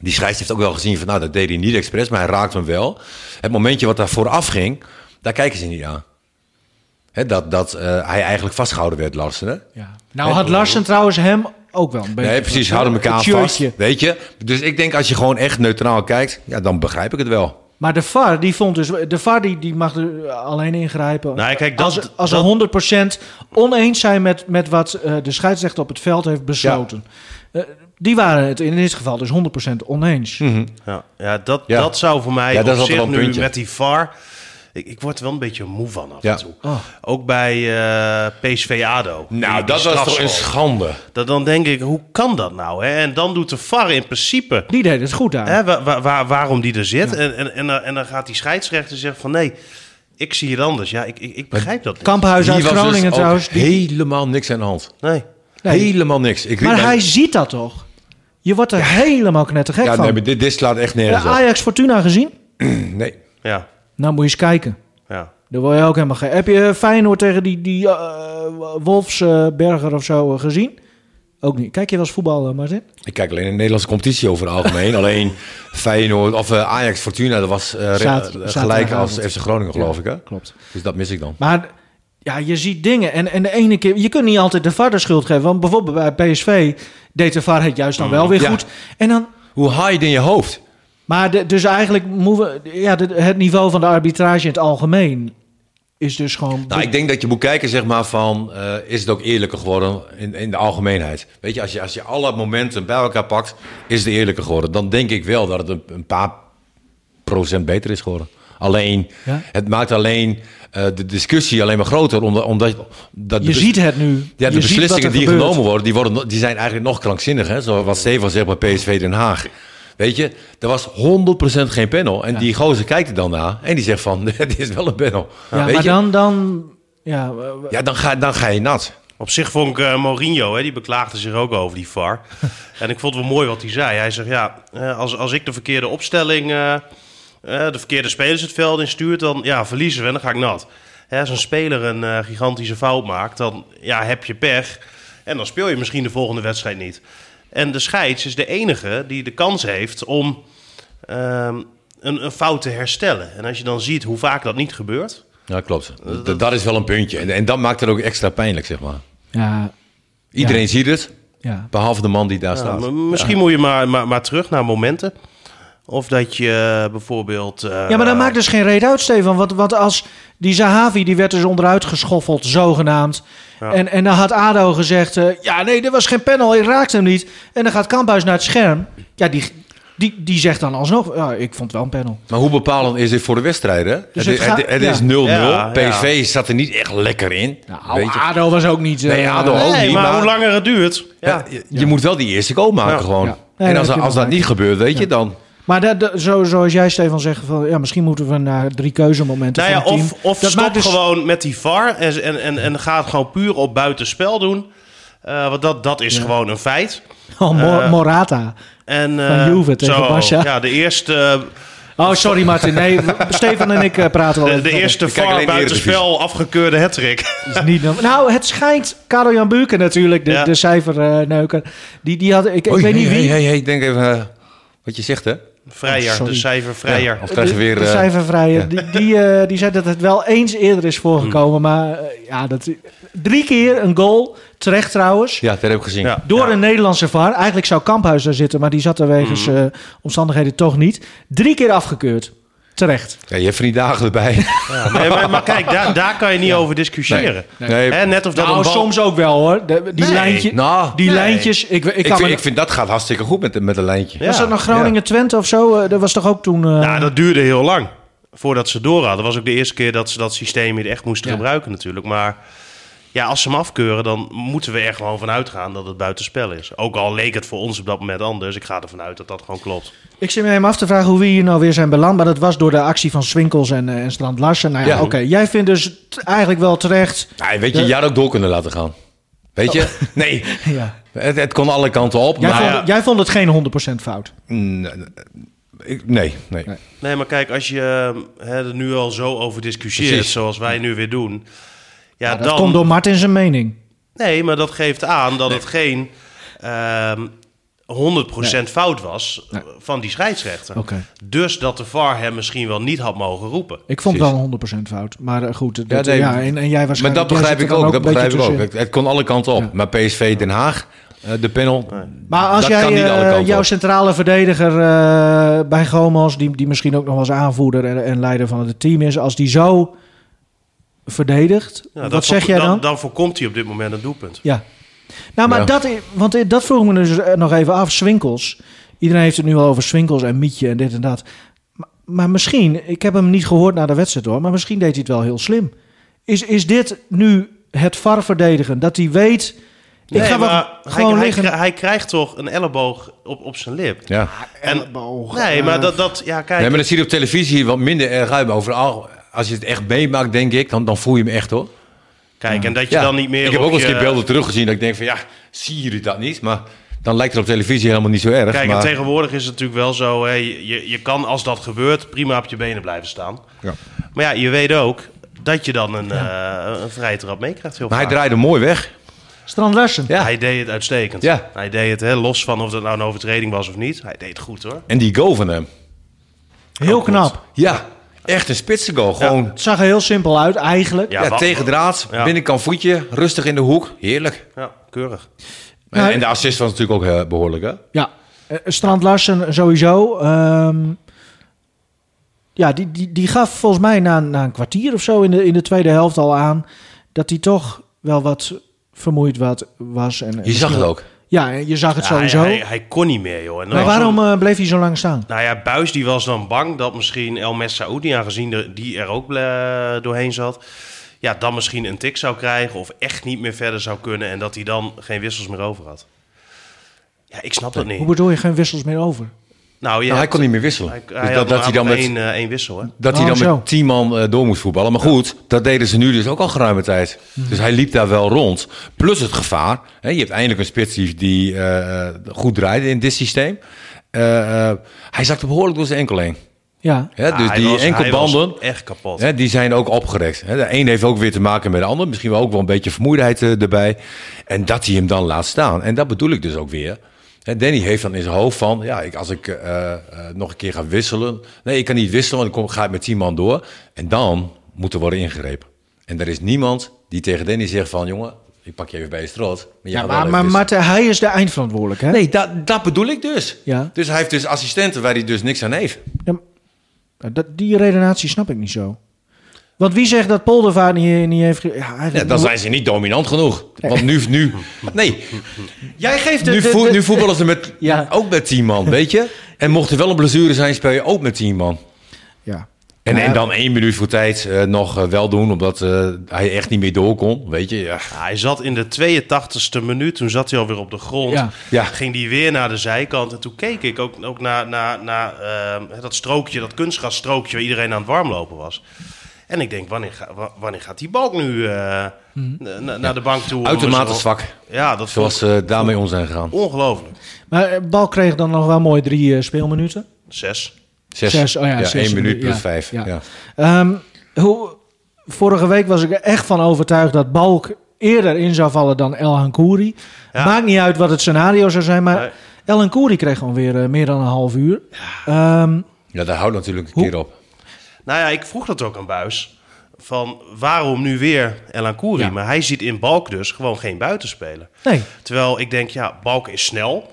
Speaker 3: die scheids heeft ook wel gezien van, nou, dat deed hij niet expres, maar hij raakt hem wel. Het momentje wat daar vooraf ging, daar kijken ze niet aan. Dat dat eh, hij eigenlijk vastgehouden werd, Larsen. Hè?
Speaker 2: ja. nou had Larsen trouwens hem ook wel een beetje.
Speaker 3: Nee, precies, houden
Speaker 2: hè?
Speaker 3: elkaar vast. Weet je? Dus ik denk, als je gewoon echt neutraal kijkt, ja, dan begrijp ik het wel.
Speaker 2: Maar de VAR, die vond dus, de VAR die, die mag er alleen ingrijpen.
Speaker 4: Nou, kijk, dat-
Speaker 2: als als
Speaker 4: dat-
Speaker 2: ze 100% oneens zijn met, met wat eh, de scheidsrechter op het veld heeft besloten. Eh, die waren het in dit geval dus 100% oneens.
Speaker 4: Ja, ja, dat,
Speaker 3: Ja.
Speaker 4: dat zou voor mij
Speaker 3: Ja, dat is
Speaker 4: op zich
Speaker 3: wel een
Speaker 4: nu
Speaker 3: puntje.
Speaker 4: met die VAR... Ik, ik word er wel een beetje moe van af
Speaker 3: Ja.
Speaker 4: en toe.
Speaker 2: Oh.
Speaker 4: Ook bij eh, PSV ADO.
Speaker 3: Nou,
Speaker 4: die
Speaker 3: dat was toch een schande.
Speaker 4: Dat, dan denk ik, hoe kan dat nou? Hè? En dan doet de VAR in principe...
Speaker 2: Die deed het goed aan.
Speaker 4: Hè, wa- wa- wa- waarom die er zit. En, en, en, dan- en dan gaat die scheidsrechter zeggen van... Nee, ik zie het anders. Ja, ik, ik, ik begrijp dat niet.
Speaker 2: Kamphuis uit
Speaker 3: dus
Speaker 2: Groningen
Speaker 3: ook
Speaker 2: trouwens. die-
Speaker 3: helemaal niks aan de hand.
Speaker 4: Nee.
Speaker 2: Nee.
Speaker 3: Helemaal niks. Ik
Speaker 2: maar hij ziet dat toch? Je wordt er helemaal knettergek
Speaker 3: Ja,
Speaker 2: van.
Speaker 3: nee, maar dit, dit slaat echt nergens op.
Speaker 2: Ajax Fortuna gezien?
Speaker 3: Nee.
Speaker 4: Ja,
Speaker 2: Nou, moet je eens kijken.
Speaker 4: ja.
Speaker 2: Daar word je ook helemaal gek. Heb je Feyenoord tegen die, die eh, Wolfsberger of zo eh, gezien? Ook niet. Kijk je wel eens voetbal, eh, Martin?
Speaker 3: Ik kijk alleen in de Nederlandse competitie over het algemeen. alleen Feyenoord of Ajax Fortuna, dat was gelijk als FC Groningen, geloof ik. Hè?
Speaker 2: Klopt.
Speaker 3: Dus dat mis ik dan.
Speaker 2: Maar ja, je ziet dingen. En, en de ene keer, je kunt niet altijd de VAR de schuld geven. Want bijvoorbeeld bij PSV deed de VAR het juist dan wel weer
Speaker 3: Ja.
Speaker 2: goed. En dan,
Speaker 3: Hoe haal je het in je hoofd?
Speaker 2: Maar de- dus eigenlijk moeten we, ja, de- het niveau van de arbitrage in het algemeen is dus gewoon.
Speaker 3: Nou, ik denk dat je moet kijken, zeg maar, van eh, is het ook eerlijker geworden in, in de algemeenheid? Weet je als, je, als je alle momenten bij elkaar pakt, is het eerlijker geworden. Dan denk ik wel dat het een, een paar procent beter is geworden. Alleen,
Speaker 2: Ja?
Speaker 3: het maakt alleen eh, de discussie alleen maar groter, omdat, omdat dat
Speaker 2: je ziet het nu.
Speaker 3: Ja, de
Speaker 2: Je
Speaker 3: beslissingen die
Speaker 2: gebeurt.
Speaker 3: genomen worden, die, worden, die zijn eigenlijk nog krankzinnig. Hè? Zoals wat Stefan zegt bij PSV Den Haag. Weet je, er was 100% geen panel. En die gozer kijkt er dan naar en die zegt van, dit is wel een panel.
Speaker 2: Ja,
Speaker 3: Weet
Speaker 2: maar
Speaker 3: je?
Speaker 2: dan, dan, ja,
Speaker 3: ja dan, ga, dan ga je nat.
Speaker 4: Op zich vond ik eh, Mourinho, hè, die beklaagde zich ook over die VAR. en ik vond het wel mooi wat hij zei. Hij zegt, ja, eh, als, als ik de verkeerde opstelling, eh, de verkeerde spelers het veld instuurt, dan ja, verliezen we en dan ga ik nat. Hè, als een speler een eh, gigantische fout maakt, dan ja, heb je pech. En dan speel je misschien de volgende wedstrijd niet. En de scheids is de enige die de kans heeft om ehm, een, een fout te herstellen. En als je dan ziet hoe vaak dat niet gebeurt...
Speaker 3: Ja, klopt. Dat, dat is wel een puntje. En, en dat maakt het ook extra pijnlijk, zeg maar.
Speaker 2: ja,
Speaker 3: Iedereen
Speaker 2: Ja.
Speaker 3: ziet het,
Speaker 2: ja.
Speaker 3: behalve de man die daar
Speaker 4: Ja,
Speaker 3: staat.
Speaker 4: misschien moet je maar, maar, maar terug naar momenten. Of dat je bijvoorbeeld... eh,
Speaker 2: Ja, maar dat maakt dus geen reet uit, Stefan. Want, want als die Zahavi, die werd dus onderuit geschoffeld, zogenaamd.
Speaker 4: Ja.
Speaker 2: En, en dan had ADO gezegd, eh, ja nee, dit was geen panel, ik raakte hem niet. En dan gaat Kamphuis naar het scherm. Ja, die, die, die zegt dan alsnog, ja, ik vond wel een panel.
Speaker 3: Maar hoe bepalend is dit voor de wedstrijden?
Speaker 2: Dus
Speaker 3: het,
Speaker 2: het gaat-
Speaker 3: het- het
Speaker 2: ja.
Speaker 3: is 0-0.
Speaker 4: Ja,
Speaker 3: PSV zat er niet echt lekker in.
Speaker 2: Nou,
Speaker 3: weet je.
Speaker 2: ADO was ook niet...
Speaker 3: Nee,
Speaker 2: eh,
Speaker 3: ADO ook
Speaker 4: Nee,
Speaker 3: niet,
Speaker 4: maar,
Speaker 3: maar-
Speaker 4: hoe langer het duurt... Ja.
Speaker 3: Ja, je, je moet wel die eerste goal maken
Speaker 4: Ja.
Speaker 3: gewoon.
Speaker 2: Ja. Nee,
Speaker 3: en als,
Speaker 2: nee,
Speaker 3: als dat niet gebeurt, weet je, dan...
Speaker 2: Maar dat, dat- zo, zoals jij, Stefan, zegt, van, ja, misschien moeten we naar drie keuzemomenten
Speaker 4: Nou ja,
Speaker 2: van het team.
Speaker 4: of, of
Speaker 2: Dat
Speaker 4: stop
Speaker 2: maakt dus-
Speaker 4: gewoon met die VAR en, en, en, en ga het gewoon puur op buitenspel doen. Eh, want dat, dat is gewoon een feit.
Speaker 2: Oh,
Speaker 4: eh,
Speaker 2: Morata.
Speaker 4: En,
Speaker 2: Van
Speaker 4: eh,
Speaker 2: Juve tegen
Speaker 4: zo. Ja, de eerste,
Speaker 2: Oh, sorry Martin. Nee, Stefan en ik praten wel
Speaker 4: de, de eerste VAR buitenspel afgekeurde hattrick.
Speaker 2: is niet. Nou, het schijnt, Karel-Jan Buurken natuurlijk, de,
Speaker 4: Ja.
Speaker 2: de cijferneuker, die, die had, ik, weet niet
Speaker 3: hey,
Speaker 2: wie...
Speaker 3: Hey, hey, hey, ik denk even wat je zegt, hè?
Speaker 4: Vrijer,
Speaker 2: Oh,
Speaker 4: de cijfer Vrijer.
Speaker 3: Ja, Of krijg je
Speaker 2: de,
Speaker 3: weer...
Speaker 2: de
Speaker 3: eh,
Speaker 2: cijfervrije, die, die, eh, die zei dat het wel eens eerder is voorgekomen, maar eh, ja, dat, drie keer een goal, terecht trouwens,
Speaker 3: ja, dat heb ik gezien.
Speaker 4: Ja.
Speaker 2: door een Nederlandse VAR. Eigenlijk zou Kamphuis daar zitten, maar die zat er wegens eh, omstandigheden toch niet. Drie keer afgekeurd, terecht.
Speaker 3: Ja, je hebt van die dagen erbij.
Speaker 4: Ja, nee, maar, maar kijk, daar, daar kan je niet over discussiëren.
Speaker 3: Nee.
Speaker 4: Hè, net of dat
Speaker 2: nou,
Speaker 4: bal...
Speaker 2: soms ook wel hoor. De- die
Speaker 4: Nee.
Speaker 2: lijntje,
Speaker 3: Nou,
Speaker 2: die
Speaker 4: nee.
Speaker 2: lijntjes, ik, ik,
Speaker 3: ik,
Speaker 2: kan
Speaker 3: vind,
Speaker 2: me-
Speaker 3: ik vind dat gaat hartstikke goed met, met een lijntje.
Speaker 4: Ja.
Speaker 2: Was dat nog Groningen-Twente of zo? Eh, dat was toch ook toen... eh,
Speaker 4: Ja, dat duurde heel lang voordat ze door hadden. Dat was ook de eerste keer dat ze dat systeem weer echt moesten
Speaker 2: Ja.
Speaker 4: gebruiken natuurlijk. Maar ja, als ze hem afkeuren, dan moeten we er gewoon van uitgaan dat het buitenspel is. Ook al leek het voor ons op dat moment anders. Ik ga ervan uit dat dat gewoon klopt.
Speaker 2: Ik zit me even af te vragen hoe we hier nou weer zijn beland. Maar dat was door de actie van Swinkels en, eh, en Strand Larsen. Nou ja,
Speaker 3: Ja.
Speaker 2: oké. Jij vindt dus eigenlijk wel terecht...
Speaker 3: Nee, weet je, je had ook door kunnen laten gaan. Weet je? Nee,
Speaker 2: Ja.
Speaker 3: het, het kon alle kanten op.
Speaker 2: Jij,
Speaker 3: maar
Speaker 2: vond,
Speaker 3: ja,
Speaker 2: jij vond het geen 100% fout.
Speaker 3: mm, ik- nee, nee.
Speaker 2: Nee.
Speaker 4: Nee, maar kijk, als je eh, hè, er nu al zo over discussieert,
Speaker 3: Precies.
Speaker 4: zoals wij nu weer doen. Ja,
Speaker 2: Ja, dat
Speaker 4: dan...
Speaker 2: komt door Martin zijn mening.
Speaker 4: Nee, maar dat geeft aan dat het geen ehm 100% fout was
Speaker 2: Nee.
Speaker 4: van die scheidsrechter. Dus dat de VAR hem misschien wel niet had mogen roepen.
Speaker 2: Ik vond
Speaker 3: Precies.
Speaker 2: wel 100% fout. Maar eh, goed, dat, ja,
Speaker 3: nee,
Speaker 2: en, en jij
Speaker 3: Maar
Speaker 2: waarschijnlijk...
Speaker 3: dat begrijp ik ook. Dat begrijp ik ook. Het, het kon alle kanten op.
Speaker 2: Ja.
Speaker 3: Maar PSV Den Haag, eh, de panel.
Speaker 2: Maar als
Speaker 3: dat
Speaker 2: jij eh, jouw
Speaker 3: op.
Speaker 2: centrale verdediger eh, bij Gomos, die, die misschien ook nog wel eens aanvoerder en, en leider van het team is, als die zo verdedigt,
Speaker 4: Ja,
Speaker 2: wat
Speaker 4: dat
Speaker 2: zeg jij dan?
Speaker 4: Dan voorkomt hij op dit moment een doelpunt.
Speaker 2: Ja. Nou, maar
Speaker 3: Ja.
Speaker 2: dat, want dat vroeg me dus eh, nog even af. Swinkels. Iedereen heeft het nu al over Swinkels en Mietje en dit en dat. Maar, maar misschien, ik heb hem niet gehoord na de wedstrijd hoor, maar misschien deed hij het wel heel slim. Is, is dit nu het VAR verdedigen? Dat hij weet, ik
Speaker 4: Nee,
Speaker 2: ga
Speaker 4: maar
Speaker 2: gewoon
Speaker 4: hij, hij,
Speaker 2: liggen.
Speaker 4: krij- hij krijgt toch een elleboog op, op zijn lip.
Speaker 3: Ja.
Speaker 4: En,
Speaker 2: Elleboog,
Speaker 4: nee,
Speaker 2: eh,
Speaker 4: maar dat, dat ja, kijk.
Speaker 3: Nee, maar dat zie je op televisie wat minder erg uit. Als je het echt meemaakt, denk ik, dan, dan voel je hem echt hoor.
Speaker 4: kijk, en dat je
Speaker 3: Ja.
Speaker 4: dan niet meer.
Speaker 3: ik heb ook wel eens
Speaker 4: je-
Speaker 3: een keer beelden teruggezien dat ik denk van ja, zie jullie dat niet? Maar dan lijkt het op televisie helemaal niet zo erg.
Speaker 4: Kijk,
Speaker 3: maar,
Speaker 4: en tegenwoordig is het natuurlijk wel zo. Hè, je, je- kan als dat gebeurt prima op je benen blijven staan.
Speaker 3: Ja.
Speaker 4: Maar ja, je weet ook dat je dan een, eh een vrije trap meekrijgt. Heel
Speaker 3: maar hij
Speaker 4: vaak.
Speaker 3: draaide mooi weg.
Speaker 2: Strand Larsen.
Speaker 3: Ja.
Speaker 4: Hij deed het uitstekend.
Speaker 3: Ja.
Speaker 4: Hij deed het, hè, los van of het nou een overtreding was of niet. Hij deed het goed hoor.
Speaker 3: En die goal van hem.
Speaker 2: Heel
Speaker 4: goed.
Speaker 2: knap.
Speaker 3: Ja, echt een spitse goal. Gewoon
Speaker 2: Het zag er heel simpel uit, eigenlijk.
Speaker 4: Ja,
Speaker 3: ja,
Speaker 4: wat-
Speaker 3: tegen draad,
Speaker 4: Ja.
Speaker 3: binnenkant voetje, rustig in de hoek. Heerlijk.
Speaker 4: Ja, keurig.
Speaker 3: En, en de assist was natuurlijk ook eh, behoorlijk, hè?
Speaker 2: Ja, eh, Strand Larsen sowieso. Ehm, ja, die, die, die gaf volgens mij na, na een kwartier of zo in de, in de tweede helft al aan... dat hij toch wel wat vermoeid wat, was. En,
Speaker 3: Je zag het ook.
Speaker 2: Ja, je zag het
Speaker 4: Ja, hij,
Speaker 2: sowieso.
Speaker 4: hij, hij kon niet meer joh. En
Speaker 2: maar waarom eh, bleef hij zo lang staan?
Speaker 4: Nou ja, Buis die was dan bang dat misschien El Messaoudi, aangezien er, die er ook eh, doorheen zat, ja, dan misschien een tik zou krijgen of echt niet meer verder zou kunnen en dat hij dan geen wissels meer over had. Ja, ik snap dat niet.
Speaker 2: Hoe bedoel je geen wissels meer over?
Speaker 4: Nou,
Speaker 3: Nou, hij kon niet meer wisselen.
Speaker 4: Hij,
Speaker 3: Dus
Speaker 4: hij
Speaker 3: dat,
Speaker 4: had
Speaker 3: dat
Speaker 4: maar
Speaker 3: hij dan met,
Speaker 4: één, eh, één wissel, hè?
Speaker 3: dat hij
Speaker 2: Oh,
Speaker 3: dan
Speaker 2: zo.
Speaker 3: met tien man eh, door moest voetballen. Maar goed, dat deden ze nu dus ook al geruime tijd.
Speaker 2: Mhm.
Speaker 3: Dus hij liep daar wel rond. Plus het gevaar. Hè, je hebt eindelijk een spits die, eh, goed draaide in dit systeem. Eh, eh, hij zakte behoorlijk door zijn enkel heen.
Speaker 2: Ja,
Speaker 3: Hè, dus die
Speaker 4: was-
Speaker 3: enkelbanden,
Speaker 4: echt kapot.
Speaker 3: Hè, die zijn ook opgerekt. Hè, de een heeft ook weer te maken met de ander. Misschien wel ook wel een beetje vermoeidheid erbij. En dat hij hem dan laat staan. En dat bedoel ik dus ook weer. Hè, Danny heeft dan in zijn hoofd van... Ja, ik, als ik eh, eh, nog een keer ga wisselen... Nee, ik kan niet wisselen, want ik kom, ga ik met 10 man door. En dan moet er worden ingegrepen. En er is niemand die tegen Danny zegt van... Jongen, ik pak je even bij je strot. Maar,
Speaker 2: ja maar, maar. Marten, hij is de eindverantwoordelijk, hè?
Speaker 3: Nee, dat, dat bedoel ik dus.
Speaker 2: Ja.
Speaker 3: Dus hij heeft dus assistenten waar hij dus niks aan heeft.
Speaker 2: Ja, dat, die redenatie snap ik niet zo. Want wie zegt dat Poldervaart niet, niet heeft... Ja,
Speaker 3: dan zijn ze niet dominant genoeg. Want nu... nu nee,
Speaker 2: Jij geeft de,
Speaker 3: Nu,
Speaker 2: de-
Speaker 3: nu voetballen ze met,
Speaker 2: Ja.
Speaker 3: ook met 10 man, weet je? En mocht er wel een blessure zijn, speel je ook met 10 man.
Speaker 2: Ja.
Speaker 3: En, en dan één minuut voor tijd eh, nog eh, wel doen, omdat eh, hij echt niet meer door kon, weet je? Ja.
Speaker 4: Hij zat in de 82e minuut, toen zat hij alweer op de grond.
Speaker 2: Ja.
Speaker 3: Ja.
Speaker 4: Ging hij weer naar de zijkant. En toen keek ik ook, ook naar, naar, naar ehm, dat strookje, dat kunstgrasstrookje waar iedereen aan het warmlopen was. En ik denk, wanneer, ga- wanneer gaat die balk nu eh,
Speaker 2: Hmm.
Speaker 4: na- na- naar de bank toe?
Speaker 3: Uitermate
Speaker 4: Zo-
Speaker 3: zwak,
Speaker 4: Ja, dat
Speaker 3: zoals ze daarmee om zijn gegaan.
Speaker 4: ongelooflijk.
Speaker 2: Maar eh, Bal kreeg dan nog wel mooi drie eh, speelminuten.
Speaker 4: Zes.
Speaker 3: Zes,
Speaker 2: Zes, oh ja, zes
Speaker 3: één minuut plus
Speaker 2: ja,
Speaker 3: vijf.
Speaker 2: ja.
Speaker 3: Ja.
Speaker 2: Ehm, hoe, vorige week was ik er echt van overtuigd dat Balk eerder in zou vallen dan El Hankouri.
Speaker 4: Ja.
Speaker 2: Maakt niet uit wat het scenario zou zijn, maar
Speaker 4: Nee.
Speaker 2: El Hankouri kreeg gewoon weer eh, meer dan een half uur. Ehm,
Speaker 3: ja, dat houdt natuurlijk een
Speaker 2: Hoe-
Speaker 3: keer op.
Speaker 4: Nou ja, ik vroeg dat ook aan Buis. Van waarom nu weer Elan Kouri?
Speaker 2: Ja.
Speaker 4: Maar hij ziet in Balk dus gewoon geen buitenspeler.
Speaker 2: nee,
Speaker 4: Terwijl ik denk, ja, Balk is snel.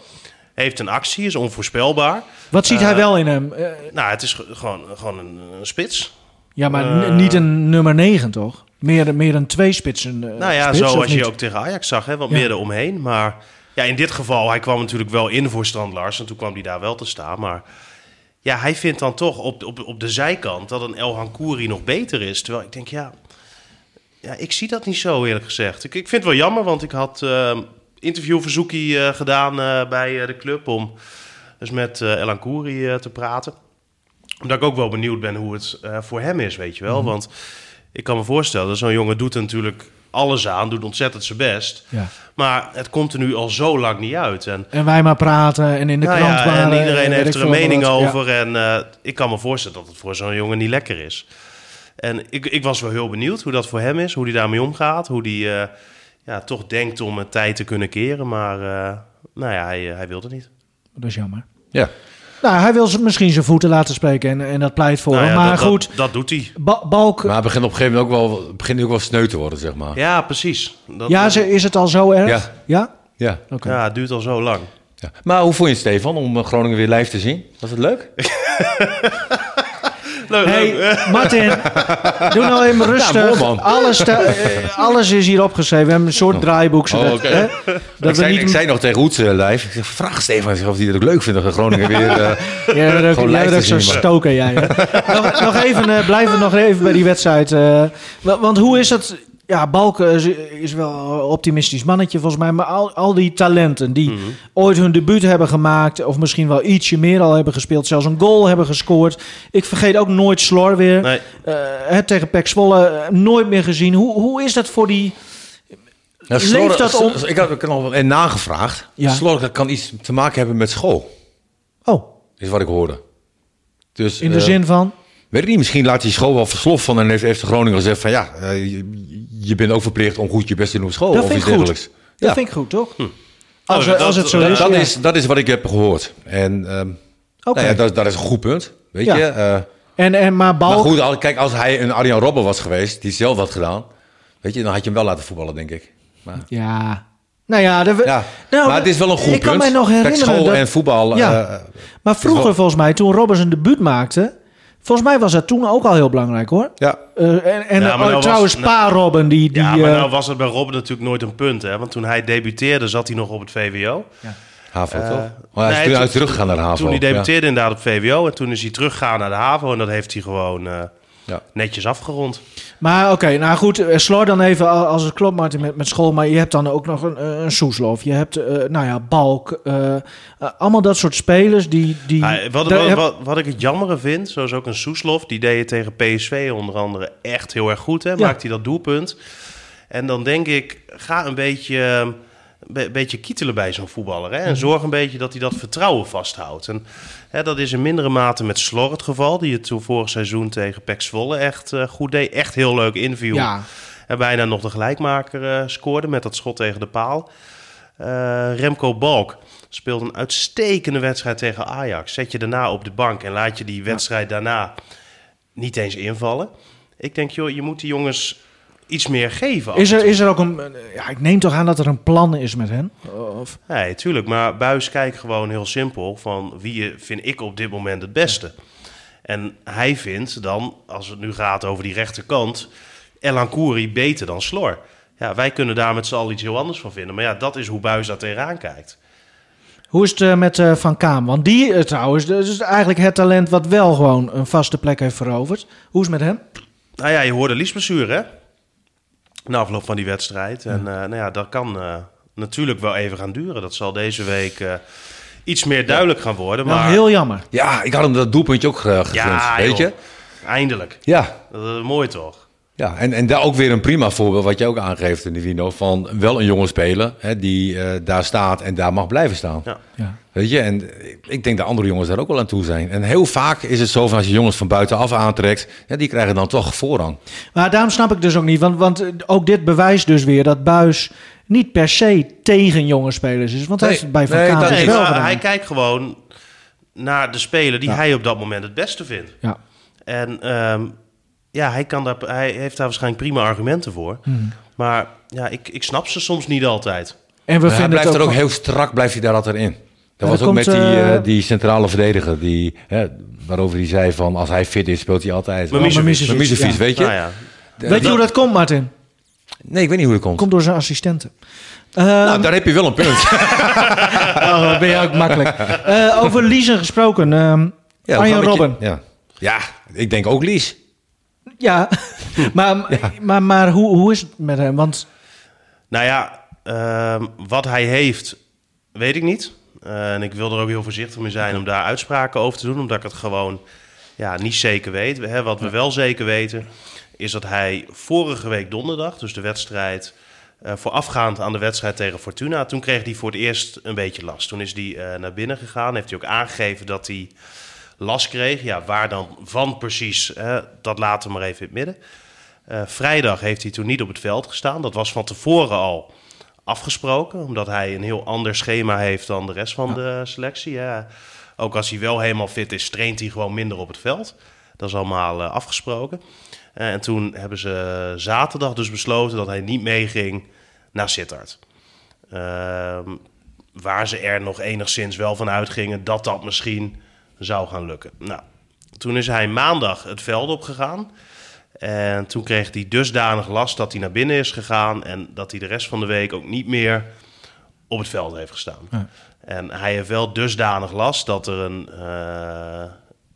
Speaker 4: Heeft een actie, is onvoorspelbaar.
Speaker 2: wat ziet hij wel in hem? Eh,
Speaker 4: Nou, het is ge- gewoon, gewoon een, een spits.
Speaker 2: ja, maar
Speaker 4: Eh.
Speaker 2: niet een nummer 9 toch? Meer, meer een tweespitsen eh
Speaker 4: nou ja,
Speaker 2: spits,
Speaker 4: zoals je ook tegen Ajax zag, hè, wat
Speaker 2: Ja.
Speaker 4: meer eromheen. Maar ja, in dit geval, hij kwam natuurlijk wel in voor Strand Larsen. Toen kwam hij daar wel te staan. Maar ja, hij vindt dan toch op, op, op de zijkant dat een El Hankouri nog beter is. Terwijl ik denk, ja, ja, ik zie dat niet zo eerlijk gezegd. Ik, ik vind het wel jammer, want ik had eh interviewverzoekje eh, gedaan eh, bij de club om dus met El Hankouri te praten. Omdat ik ook wel benieuwd ben hoe het voor hem is, weet je wel. Want ik kan me voorstellen, zo'n jongen doet natuurlijk alles aan, doet ontzettend zijn best.
Speaker 2: Ja.
Speaker 4: Maar het komt er nu al zo lang niet uit. En,
Speaker 2: En wij maar praten en in de
Speaker 4: nou
Speaker 2: krant
Speaker 4: ja,
Speaker 2: waren,
Speaker 4: en iedereen heeft er een mening
Speaker 2: wat. Ja.
Speaker 4: over. En eh, ik kan me voorstellen dat het voor zo'n jongen niet lekker is. En ik, ik was wel heel benieuwd hoe dat voor hem is, hoe hij daarmee omgaat. Hoe hij eh, ja, toch denkt om het tijd te kunnen keren. Maar eh, nou ja, hij, hij wilde niet.
Speaker 2: Dat is jammer.
Speaker 3: Ja.
Speaker 2: Nou, hij wil misschien zijn voeten laten spreken en, en dat pleit voor
Speaker 4: Nou
Speaker 2: hem. Maar
Speaker 4: dat,
Speaker 2: goed,
Speaker 4: Dat, dat doet hij.
Speaker 2: Ba- Balk,
Speaker 3: Maar het begint op een gegeven moment ook wel, begint nu ook wel sneu te worden, zeg maar.
Speaker 4: Ja, precies. Dat,
Speaker 2: ja, ze- is het al zo erg?
Speaker 3: Ja.
Speaker 2: Ja?
Speaker 3: Ja.
Speaker 4: Ja, het duurt al zo lang.
Speaker 3: ja. Maar hoe vond je het, Stefan, om eh, Groningen weer live te zien? Was het leuk?
Speaker 4: Leuk, leuk.
Speaker 2: Hey, Martin, doe nou even rustig. alles, alles is hier opgeschreven. We hebben een soort draaiboek. Zodat,
Speaker 3: Oh,
Speaker 2: hè,
Speaker 3: ik,
Speaker 2: dat we
Speaker 3: zei,
Speaker 2: niet...
Speaker 3: ik zei nog tegen Hoets eh, live, ik zeg, vraag Stefan of hij het ook leuk vindt dat Groningen weer... eh,
Speaker 2: bent ook,
Speaker 3: Gewoon
Speaker 2: jij bent
Speaker 3: te
Speaker 2: zo stoken, jij. nog, nog even, eh, blijven we nog even bij die wedstrijd. wa- want hoe is het... Ja, Balken is, is wel een optimistisch mannetje volgens mij. Maar al, al die talenten die
Speaker 3: Mhm.
Speaker 2: ooit hun debuut hebben gemaakt... of misschien wel ietsje meer al hebben gespeeld... zelfs een goal hebben gescoord. Ik vergeet ook nooit Slor weer.
Speaker 4: Nee,
Speaker 2: hè, tegen Pek Zwolle, eh, nooit meer gezien. Hoe, hoe is dat voor die...
Speaker 3: Nou,
Speaker 2: Leeft
Speaker 3: Slor-
Speaker 2: dat om-
Speaker 3: Ik had al en nagevraagd.
Speaker 2: Ja.
Speaker 3: Slor, dat kan iets te maken hebben met school,
Speaker 2: Oh,
Speaker 3: is wat ik hoorde. Dus,
Speaker 2: in de
Speaker 3: eh,
Speaker 2: zin van...
Speaker 3: Weet ik niet, misschien laat die school wel verslof van en heeft, heeft de Groninger gezegd van ja, eh, je, je bent ook verplicht om goed je best te doen op school
Speaker 2: Dat
Speaker 3: of
Speaker 2: vind
Speaker 3: iets
Speaker 2: ik goed.
Speaker 3: dergelijks.
Speaker 2: Dat
Speaker 3: Ja.
Speaker 2: vind ik goed, toch?
Speaker 4: Hm.
Speaker 2: Als,
Speaker 4: Oh, dat-
Speaker 2: als het zo
Speaker 3: Dat,
Speaker 2: is.
Speaker 3: dat,
Speaker 2: ja.
Speaker 3: is, dat is wat ik heb gehoord. En ehm,
Speaker 2: Oké.
Speaker 3: nou ja, dat, dat is een goed punt. Weet
Speaker 2: Ja.
Speaker 3: je? Eh,
Speaker 2: en, en, maar Balk...
Speaker 3: maar goed, al- kijk, als hij een Arjan Robben was geweest, die zelf had gedaan, weet je, dan had je hem wel laten voetballen, denk ik. Maar,
Speaker 2: Ja. Nou ja, de,
Speaker 3: ja.
Speaker 2: nou,
Speaker 3: maar het is wel een goed
Speaker 2: ik kan
Speaker 3: punt.
Speaker 2: mij nog
Speaker 3: Kijk,
Speaker 2: herinneren
Speaker 3: school
Speaker 2: dat-
Speaker 3: en voetbal.
Speaker 2: Ja.
Speaker 3: eh,
Speaker 2: Maar vroeger,
Speaker 3: wel-
Speaker 2: volgens mij, toen Robben zijn debuut maakte... Volgens mij was dat toen ook al heel belangrijk, hoor.
Speaker 3: ja.
Speaker 2: Eh, en en
Speaker 4: Ja,
Speaker 2: eh,
Speaker 4: nou
Speaker 2: trouwens,
Speaker 4: was-
Speaker 2: Pa Robben, die... die
Speaker 4: ja, maar
Speaker 2: eh,
Speaker 4: nou was het bij Robben natuurlijk nooit een punt. Hè? Want toen hij debuteerde zat hij nog op het VWO.
Speaker 3: HAVO,
Speaker 4: Eh,
Speaker 3: toch? Maar hij is
Speaker 4: nee,
Speaker 3: toen teruggegaan naar de HAVO.
Speaker 4: Toen hij
Speaker 3: ja.
Speaker 4: debuteerde inderdaad op VWO. En toen is hij teruggegaan naar de HAVO. En dat heeft hij gewoon eh,
Speaker 3: Ja.
Speaker 4: netjes afgerond.
Speaker 2: Maar oké, nou goed, eh, slor dan even als het klopt, Martin, met, met school. Maar je hebt dan ook nog een, eh, een Soeslof. Je hebt, eh, nou ja, Balk. allemaal dat soort spelers die... die
Speaker 4: Ah, wat, wat,
Speaker 2: heb-
Speaker 4: wat, wat ik het jammere vind, zoals ook een Soeslof, die deed het tegen PSV onder andere echt heel erg goed. Hè?
Speaker 2: Ja.
Speaker 4: Maakt hij dat doelpunt. En dan denk ik, ga een beetje, een be- beetje kietelen bij zo'n voetballer. Hè?
Speaker 2: Mhm.
Speaker 4: En zorg een beetje dat hij dat vertrouwen vasthoudt. En hè, dat is in mindere mate met Slor het geval, die het toen vorig seizoen tegen Pek Zwolle echt eh, goed deed. Echt heel leuk inviel.
Speaker 2: ja,
Speaker 4: En bijna nog de gelijkmaker eh, scoorde met dat schot tegen de paal. Eh, Remco Balk speelde een uitstekende wedstrijd tegen Ajax. Zet je daarna op de bank en laat je die wedstrijd daarna niet eens invallen. Ik denk, joh, je moet die jongens iets meer geven.
Speaker 2: is er, is er ook een... Ja, ik neem toch aan dat er een plan is met hen? Of,
Speaker 4: Nee, tuurlijk. Maar Buis kijkt gewoon heel simpel van wie vind ik op dit moment het beste. En hij vindt dan, als het nu gaat over die rechterkant, Elan Kouri beter dan Slor. Ja, wij kunnen daar met z'n allen iets heel anders van vinden. Maar ja, dat is hoe Buis daar tegenaan kijkt.
Speaker 2: hoe is het eh, met eh, Van Kaam? Want die eh, trouwens, dat is eigenlijk het talent wat wel gewoon een vaste plek heeft veroverd. Hoe is het met hem?
Speaker 4: Nou ja, je hoorde liesblessure, hè? Na afloop van die wedstrijd. En eh, nou ja, dat kan eh, natuurlijk wel even gaan duren. Dat zal deze week eh, iets meer duidelijk gaan worden.
Speaker 2: Nou,
Speaker 4: Maar
Speaker 2: heel jammer.
Speaker 3: ja, ik had hem dat doelpuntje ook eh, gegund,
Speaker 4: ja,
Speaker 3: weet je?
Speaker 4: eindelijk.
Speaker 3: Ja,
Speaker 4: Dat is mooi toch?
Speaker 3: Ja, en, en daar ook weer een prima voorbeeld wat je ook aangeeft, Nivino, van wel een jonge speler hè, die eh, daar staat en daar mag blijven staan.
Speaker 4: Ja.
Speaker 2: Ja.
Speaker 3: Weet je, en ik denk dat andere jongens daar ook wel aan toe zijn. En heel vaak is het zo van als je jongens van buitenaf aantrekt, ja, die krijgen dan toch voorrang.
Speaker 2: Maar daarom snap ik dus ook niet, want, want eh, ook dit bewijst dus weer dat Buis niet per se tegen jonge spelers is. Want hij
Speaker 3: Nee,
Speaker 2: het bij Van
Speaker 3: nee, dat
Speaker 4: Nee,
Speaker 3: is
Speaker 2: wel
Speaker 4: hij kijkt gewoon naar de speler die
Speaker 2: Ja.
Speaker 4: hij op dat moment het beste vindt.
Speaker 2: Ja.
Speaker 4: En ehm, ja, hij, kan daar, hij heeft daar waarschijnlijk prima argumenten voor.
Speaker 2: Hmm.
Speaker 4: Maar ja, ik, ik snap ze soms niet altijd.
Speaker 2: En we
Speaker 3: Maar hij
Speaker 2: vinden
Speaker 3: blijft
Speaker 2: het
Speaker 3: er
Speaker 2: ook,
Speaker 3: ook heel strak, blijft hij daar altijd in. Dat was ook
Speaker 2: komt,
Speaker 3: met die,
Speaker 2: eh,
Speaker 3: eh, die centrale verdediger, die, hè, waarover hij zei van als hij fit is, speelt hij altijd.
Speaker 2: Oh. Mimicevic,
Speaker 3: Misevic,
Speaker 2: ja.
Speaker 3: weet je?
Speaker 4: Nou ja.
Speaker 2: Weet je hoe dat komt, Martin?
Speaker 3: Nee, ik weet niet hoe dat komt.
Speaker 2: Komt door zijn assistenten. Eh,
Speaker 3: Nou, daar heb je wel een punt.
Speaker 2: oh, ben je ook makkelijk. Eh, over Liezen gesproken. ehm
Speaker 3: Ja,
Speaker 2: Arjen Robben.
Speaker 3: Ja. ja, ik denk ook Lies.
Speaker 2: Ja, maar, maar, maar hoe, hoe is het met hem? Want
Speaker 4: Nou ja, ehm, wat hij heeft, weet ik niet. Eh, en ik wil er ook heel voorzichtig mee zijn om daar uitspraken over te doen, omdat ik het gewoon ja, niet zeker weet. Hè, wat we wel zeker weten, is dat hij vorige week donderdag, dus de wedstrijd eh, voorafgaand aan de wedstrijd tegen Fortuna, toen kreeg hij voor het eerst een beetje last. Toen is hij eh, naar binnen gegaan, heeft hij ook aangegeven dat hij last kreeg. Ja, waar dan van precies, hè, dat laten we maar even in het midden. Eh, vrijdag heeft hij toen niet op het veld gestaan. Dat was van tevoren al afgesproken, omdat hij een heel ander schema heeft dan de rest van de selectie. Ja. Ook als hij wel helemaal fit is, traint hij gewoon minder op het veld. Dat is allemaal eh, afgesproken. Eh, en toen hebben ze zaterdag dus besloten dat hij niet meeging naar Sittard. Ehm, waar ze er nog enigszins wel van uitgingen dat dat misschien zou gaan lukken. Nou, toen is hij maandag het veld opgegaan. En toen kreeg hij dusdanig last dat hij naar binnen is gegaan. En dat hij de rest van de week ook niet meer op het veld heeft gestaan.
Speaker 2: Ja.
Speaker 4: En hij heeft wel dusdanig last dat er een eh,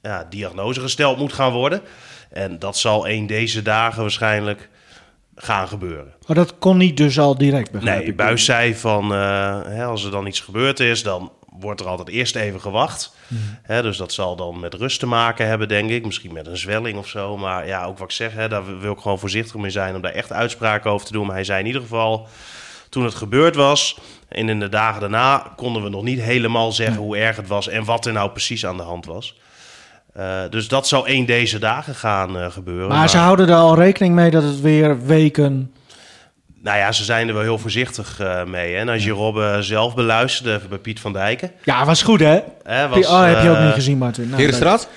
Speaker 4: ja, diagnose gesteld moet gaan worden. En dat zal een deze dagen waarschijnlijk gaan gebeuren.
Speaker 2: maar dat kon niet dus al direct,
Speaker 4: Nee. Buis zei van eh, hè, als er dan iets gebeurd is, dan wordt er altijd eerst even gewacht.
Speaker 2: Mhm.
Speaker 4: Dus dat zal dan met rust te maken hebben, denk ik. Misschien met een zwelling of zo. Maar ja, ook wat ik zeg, hè, daar wil ik gewoon voorzichtig mee zijn om daar echt uitspraken over te doen. Maar hij zei in ieder geval, toen het gebeurd was en in de dagen daarna, konden we nog niet helemaal zeggen hoe erg het was en wat er nou precies aan de hand was. Eh, dus dat zal één deze dagen gaan eh, gebeuren.
Speaker 2: Maar ze houden er al rekening mee dat het weer weken...
Speaker 4: Nou ja, ze zijn er wel heel voorzichtig eh, mee. Hè? En als je Robben zelf beluisterde, even bij Piet van Dijken.
Speaker 2: Ja, was goed hè?
Speaker 4: Hè, was,
Speaker 2: oh, heb je ook
Speaker 4: eh,
Speaker 2: niet gezien, Martin. Nou,
Speaker 3: Herenstraat?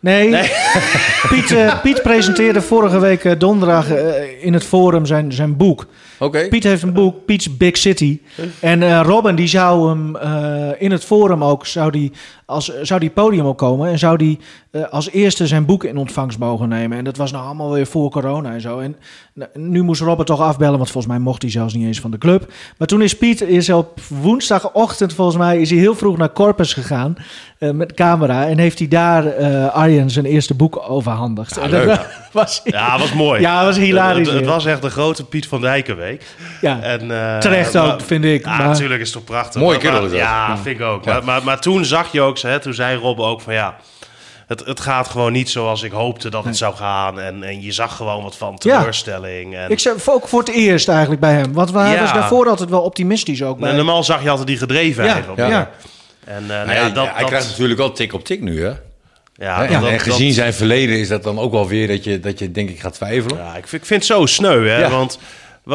Speaker 2: Nee, Piet, eh, Piet presenteerde vorige week eh, donderdag eh, in het forum zijn, zijn boek.
Speaker 3: Oké.
Speaker 2: Piet heeft een boek, Piet's Big City. En eh, Robin die zou hem eh, in het forum ook, zou die, als, zou die podium opkomen en zou die eh, als eerste zijn boek in ontvangst mogen nemen. En dat was nou allemaal weer voor corona en zo. En nou, nu moest Robin toch afbellen, want volgens mij mocht hij zelfs niet eens van de club. Maar toen is Piet is op woensdagochtend volgens mij is hij heel vroeg naar Corpus gegaan eh, met camera. En heeft hij daar eh Arjen zijn eerste boek overhandigd.
Speaker 3: Ja,
Speaker 2: dat was,
Speaker 4: Ja, was mooi.
Speaker 2: Ja, was hilarisch
Speaker 4: Het, het, was echt de grote Piet van
Speaker 2: Ja,
Speaker 4: En, eh,
Speaker 2: terecht
Speaker 4: maar-
Speaker 2: ook, vind ik. Maar-
Speaker 4: natuurlijk is het toch prachtig.
Speaker 3: Mooi kerel
Speaker 4: maar-
Speaker 3: is dat.
Speaker 4: Ja, vind ik ook.
Speaker 3: Ja.
Speaker 4: Maar, maar, maar toen zag je ook, hè, toen zei Rob ook van ja, het, het gaat gewoon niet zoals ik hoopte dat het zou gaan. En, en je zag gewoon wat van
Speaker 2: Ja.
Speaker 4: teleurstelling. En,
Speaker 2: Ik zei ook voor het eerst eigenlijk bij hem. Want hij
Speaker 4: Ja.
Speaker 2: was daarvoor altijd wel optimistisch ook. Bij
Speaker 4: en normaal zag je altijd die gedrevenheid.
Speaker 2: Ja, ja.
Speaker 4: En uh, nou
Speaker 3: Nou
Speaker 4: ja,
Speaker 3: ja,
Speaker 4: dat,
Speaker 3: hij
Speaker 4: dat-
Speaker 3: krijgt natuurlijk wel tik op tik nu, hè?
Speaker 4: ja, dat-
Speaker 3: en gezien
Speaker 4: dat-
Speaker 3: zijn verleden is dat dan ook wel weer dat je, dat je denk ik gaat twijfelen.
Speaker 4: Ja, ik vind, ik vind het zo sneu, hè?
Speaker 3: Ja.
Speaker 4: Want wa-